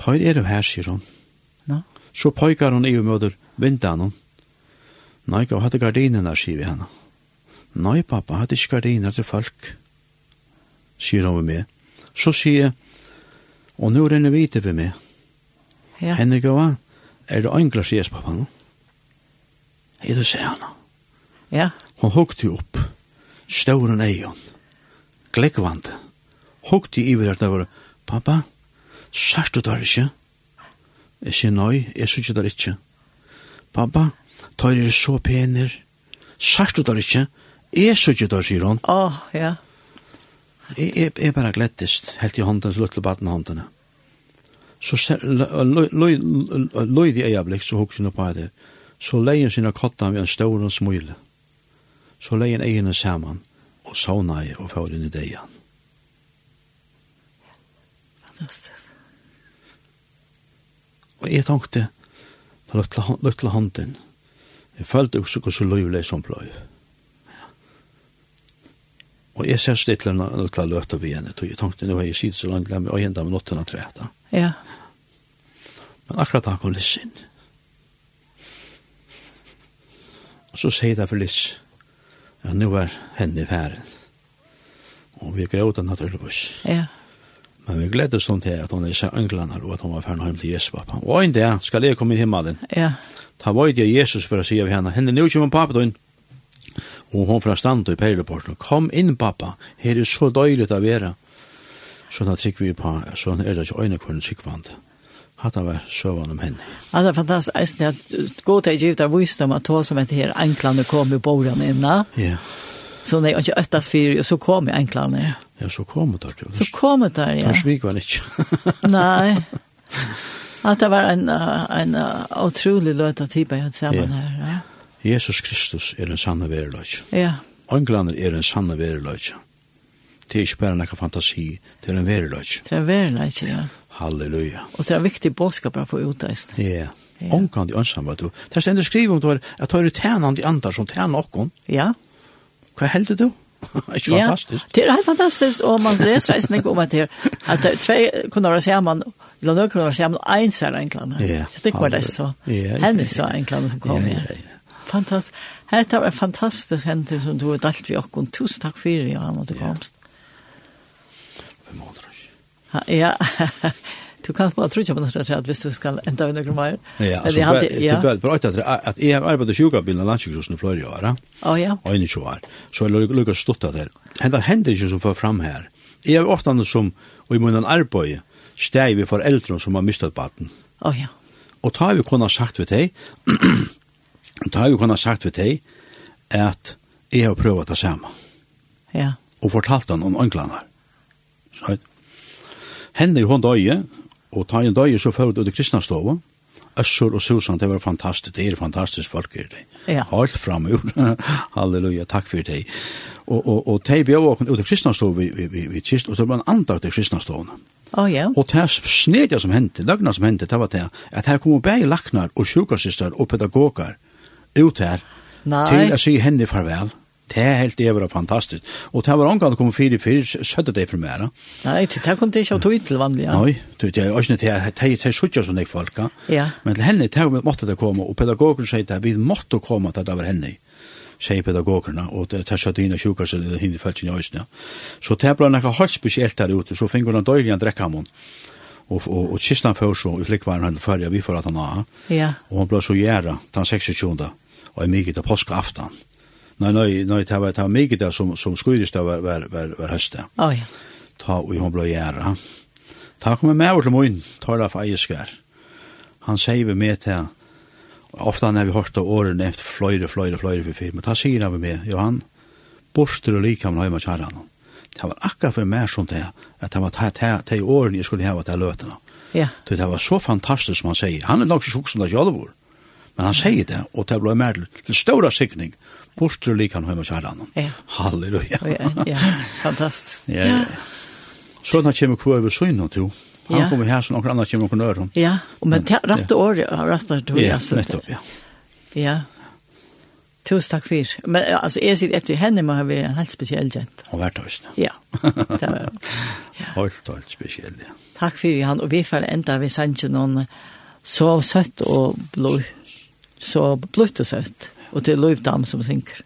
Tøyr er du her, sier hun. Ja. Så pojkar hun i og møter vindan hun. Nei, gav hadde gardinene, sier vi henne. Nei, pappa, hadde ikke gardiner til folk, sier hun ved meg. Så sier jeg, og nå renner vi til ved meg. Ja. Henne gav, er det engler, sier pappa nå? Hei, du ser henne? Ja. Hun hukte jo opp, stauren eion, glekvante, hukte i iver at det pappa, sært du der ikke? Jeg sier nei, jeg sier ikke der ikke. Pappa, tar er så pener. Sagt du der ikke? Jeg så ikke der, sier hun. Å, oh, ja. Jeg er, er bare glettest, helt i hånden, så løtte baden håndene. Så løy de eiablikk, så hukk sinne på det. Så leien sine kottan ved en stor og smule. Så leien egene saman, og sauna i og får inn i deian. Og jeg tenkte, på løtla hånden, Jeg følte også hva så løyvlig som bløy. Og jeg ser stittler når jeg løter vi henne, og jeg tenkte, nå har jeg sitt så langt glemme øynene med nottene treta. Ja. Men akkurat da kom Liss inn. Og så sier det for Liss, ja, nå er henne i færen. Og vi gråter naturligvis. Ja. Men vi gledde sånn til at hun er seg englander og at hun var ferdig hjem til Jesus, pappa. Og en dag skal jeg komme inn i himmelen. Ja. Ta var det Jesus for å si av henne. Henne nå kommer pappa din. Og hun fra stand i peileporten. Kom inn pappa. Her er så døylig å være. Så da trykker vi på. Så er det ikke øyne kvarn sikkvand. Hatta var søvann om henne. Ja, det er fantastisk. Jeg synes at gå til å gi ut av visdom at hun som heter her enklene kom i borgen innan. Ja. Yeah. Så när jag inte öttas för så kom jag enklare ner. Ja, så kom det där. Så kom det där, ja. Försvik var inte. Nej. Att det var en en otrolig löta typ jag samman här, ja. Jesus Kristus är en sanna verlöj. Ja. Englander är en sanna verlöj. Det är inte bara en fantasi, det är en verlöj. Det är en verlöj, ja. Halleluja. Och det är en viktig bådskap att få ut det. Ja. Omkant i de vet du. Det er stendig skrivet om att ta det tjänande i andre som tjänar någon. Ja. Hva heldur du? Ikke fantastisk. Ja, det er helt fantastisk, og man leser reisen ikke om at det at det er tre kunne være sammen, eller noen kunne være sammen, og en ser enklene. Ja. Det var det så. Henne så enklene som kom her. Fantastisk. Hette var fantastisk hente som du har dalt vi okken. Tusen takk for det, Johan, at du komst. Vi må Ja, Du kan bara tro på något sätt visst du ska ända under mer. Ja, alltså, det hade ja. Det bra att att jag arbetar sjukbilen landsjukhusen i år. va? Ja, ja. Och i Sjuar. Så jag lukkar stått där. Hända händer ju som för fram här. Jag är ofta som och i munnen arbete steg vi för äldre som har mistat barnen. Ja, ja. Och tar vi kunna sagt vid dig. tar vi kunna sagt vid dig att jag har provat det samma. Ja. Och fortalt han om änglarna. Så henne hon døye, Og ta en dag så følte ut i kristna stova, og Susan, det var fantastisk. det er fantastisk folk er det. Ja. Halt fram ur, halleluja, takk for det. Og, og, og de bjør åkken ut i kristna stova vi, vi, vi, vi kist, og så var en andakt i kristna stova. Oh, ja. Og det snedja som hendte, løgna som hendte, det var det, at her kom bæg laknar og sjukasistar og pedagogar ut her, Nei. til å si henne farvel. Det er helt var fantastisk. Og det var omgang kom fire fire søtte det for mer. Nei, det kom det ikke av tog til vanlig. Ja. Nei, det er ikke det er det suttjer som jeg folk. Ja. Men til henne, det måtte det komme, og pedagogen sier det, vi måtte komme til det var henne sier pedagogerne, og det er satt inn og sjukker seg hinn i felsen i øyne. Så det ble noe helt spesielt der ute, så finner han døylig en drekkamon. Og, og, og kistan før så, i flikkvaren han før vi får at han har. Ja. Og han ble så gjerra, den 26. Og jeg mye til påske aftan. Nei, nei, nei, det var, det var mye der som, som skudist var, var, var, var høstet. Å, ja. Ta og hun ble gjerra. Ta kommer med over til min, tar det for eieskær. Han sier vi med til, ofte han har vi hørt av årene efter fløyre, fløyre, fløyre for firma. Ta sier han vi med, Johan, borster og lika med høyma kjæra han. Det var akkurat for meg som det, at det var de årene jeg skulle hava til løtene. Ja. Det var så fantastisk som han sier. Han er nok så sjuk som det ikke Men han sier det, og det ble mer til stora sikning. Borster lik han hemma kärran. Ja. Halleluja. Ja, ja. Fantastiskt. Ja. ja. Så när kommer kvar över syn och to. Han ja. kommer här så några andra kommer kunna höra. Ja, och men rätt år har rätt då ja, nettopp, ja. Ja. Tusen takk for. Men altså, jeg sitter etter henne må ha vært en helt spesiell gent. Og vært høyst. Ja. Det var, ja. Helt, helt spesiell, ja. Takk for han, og vi får enda vi sender noen så søtt og blod. Så blod og søtt og til Løvdam som synker.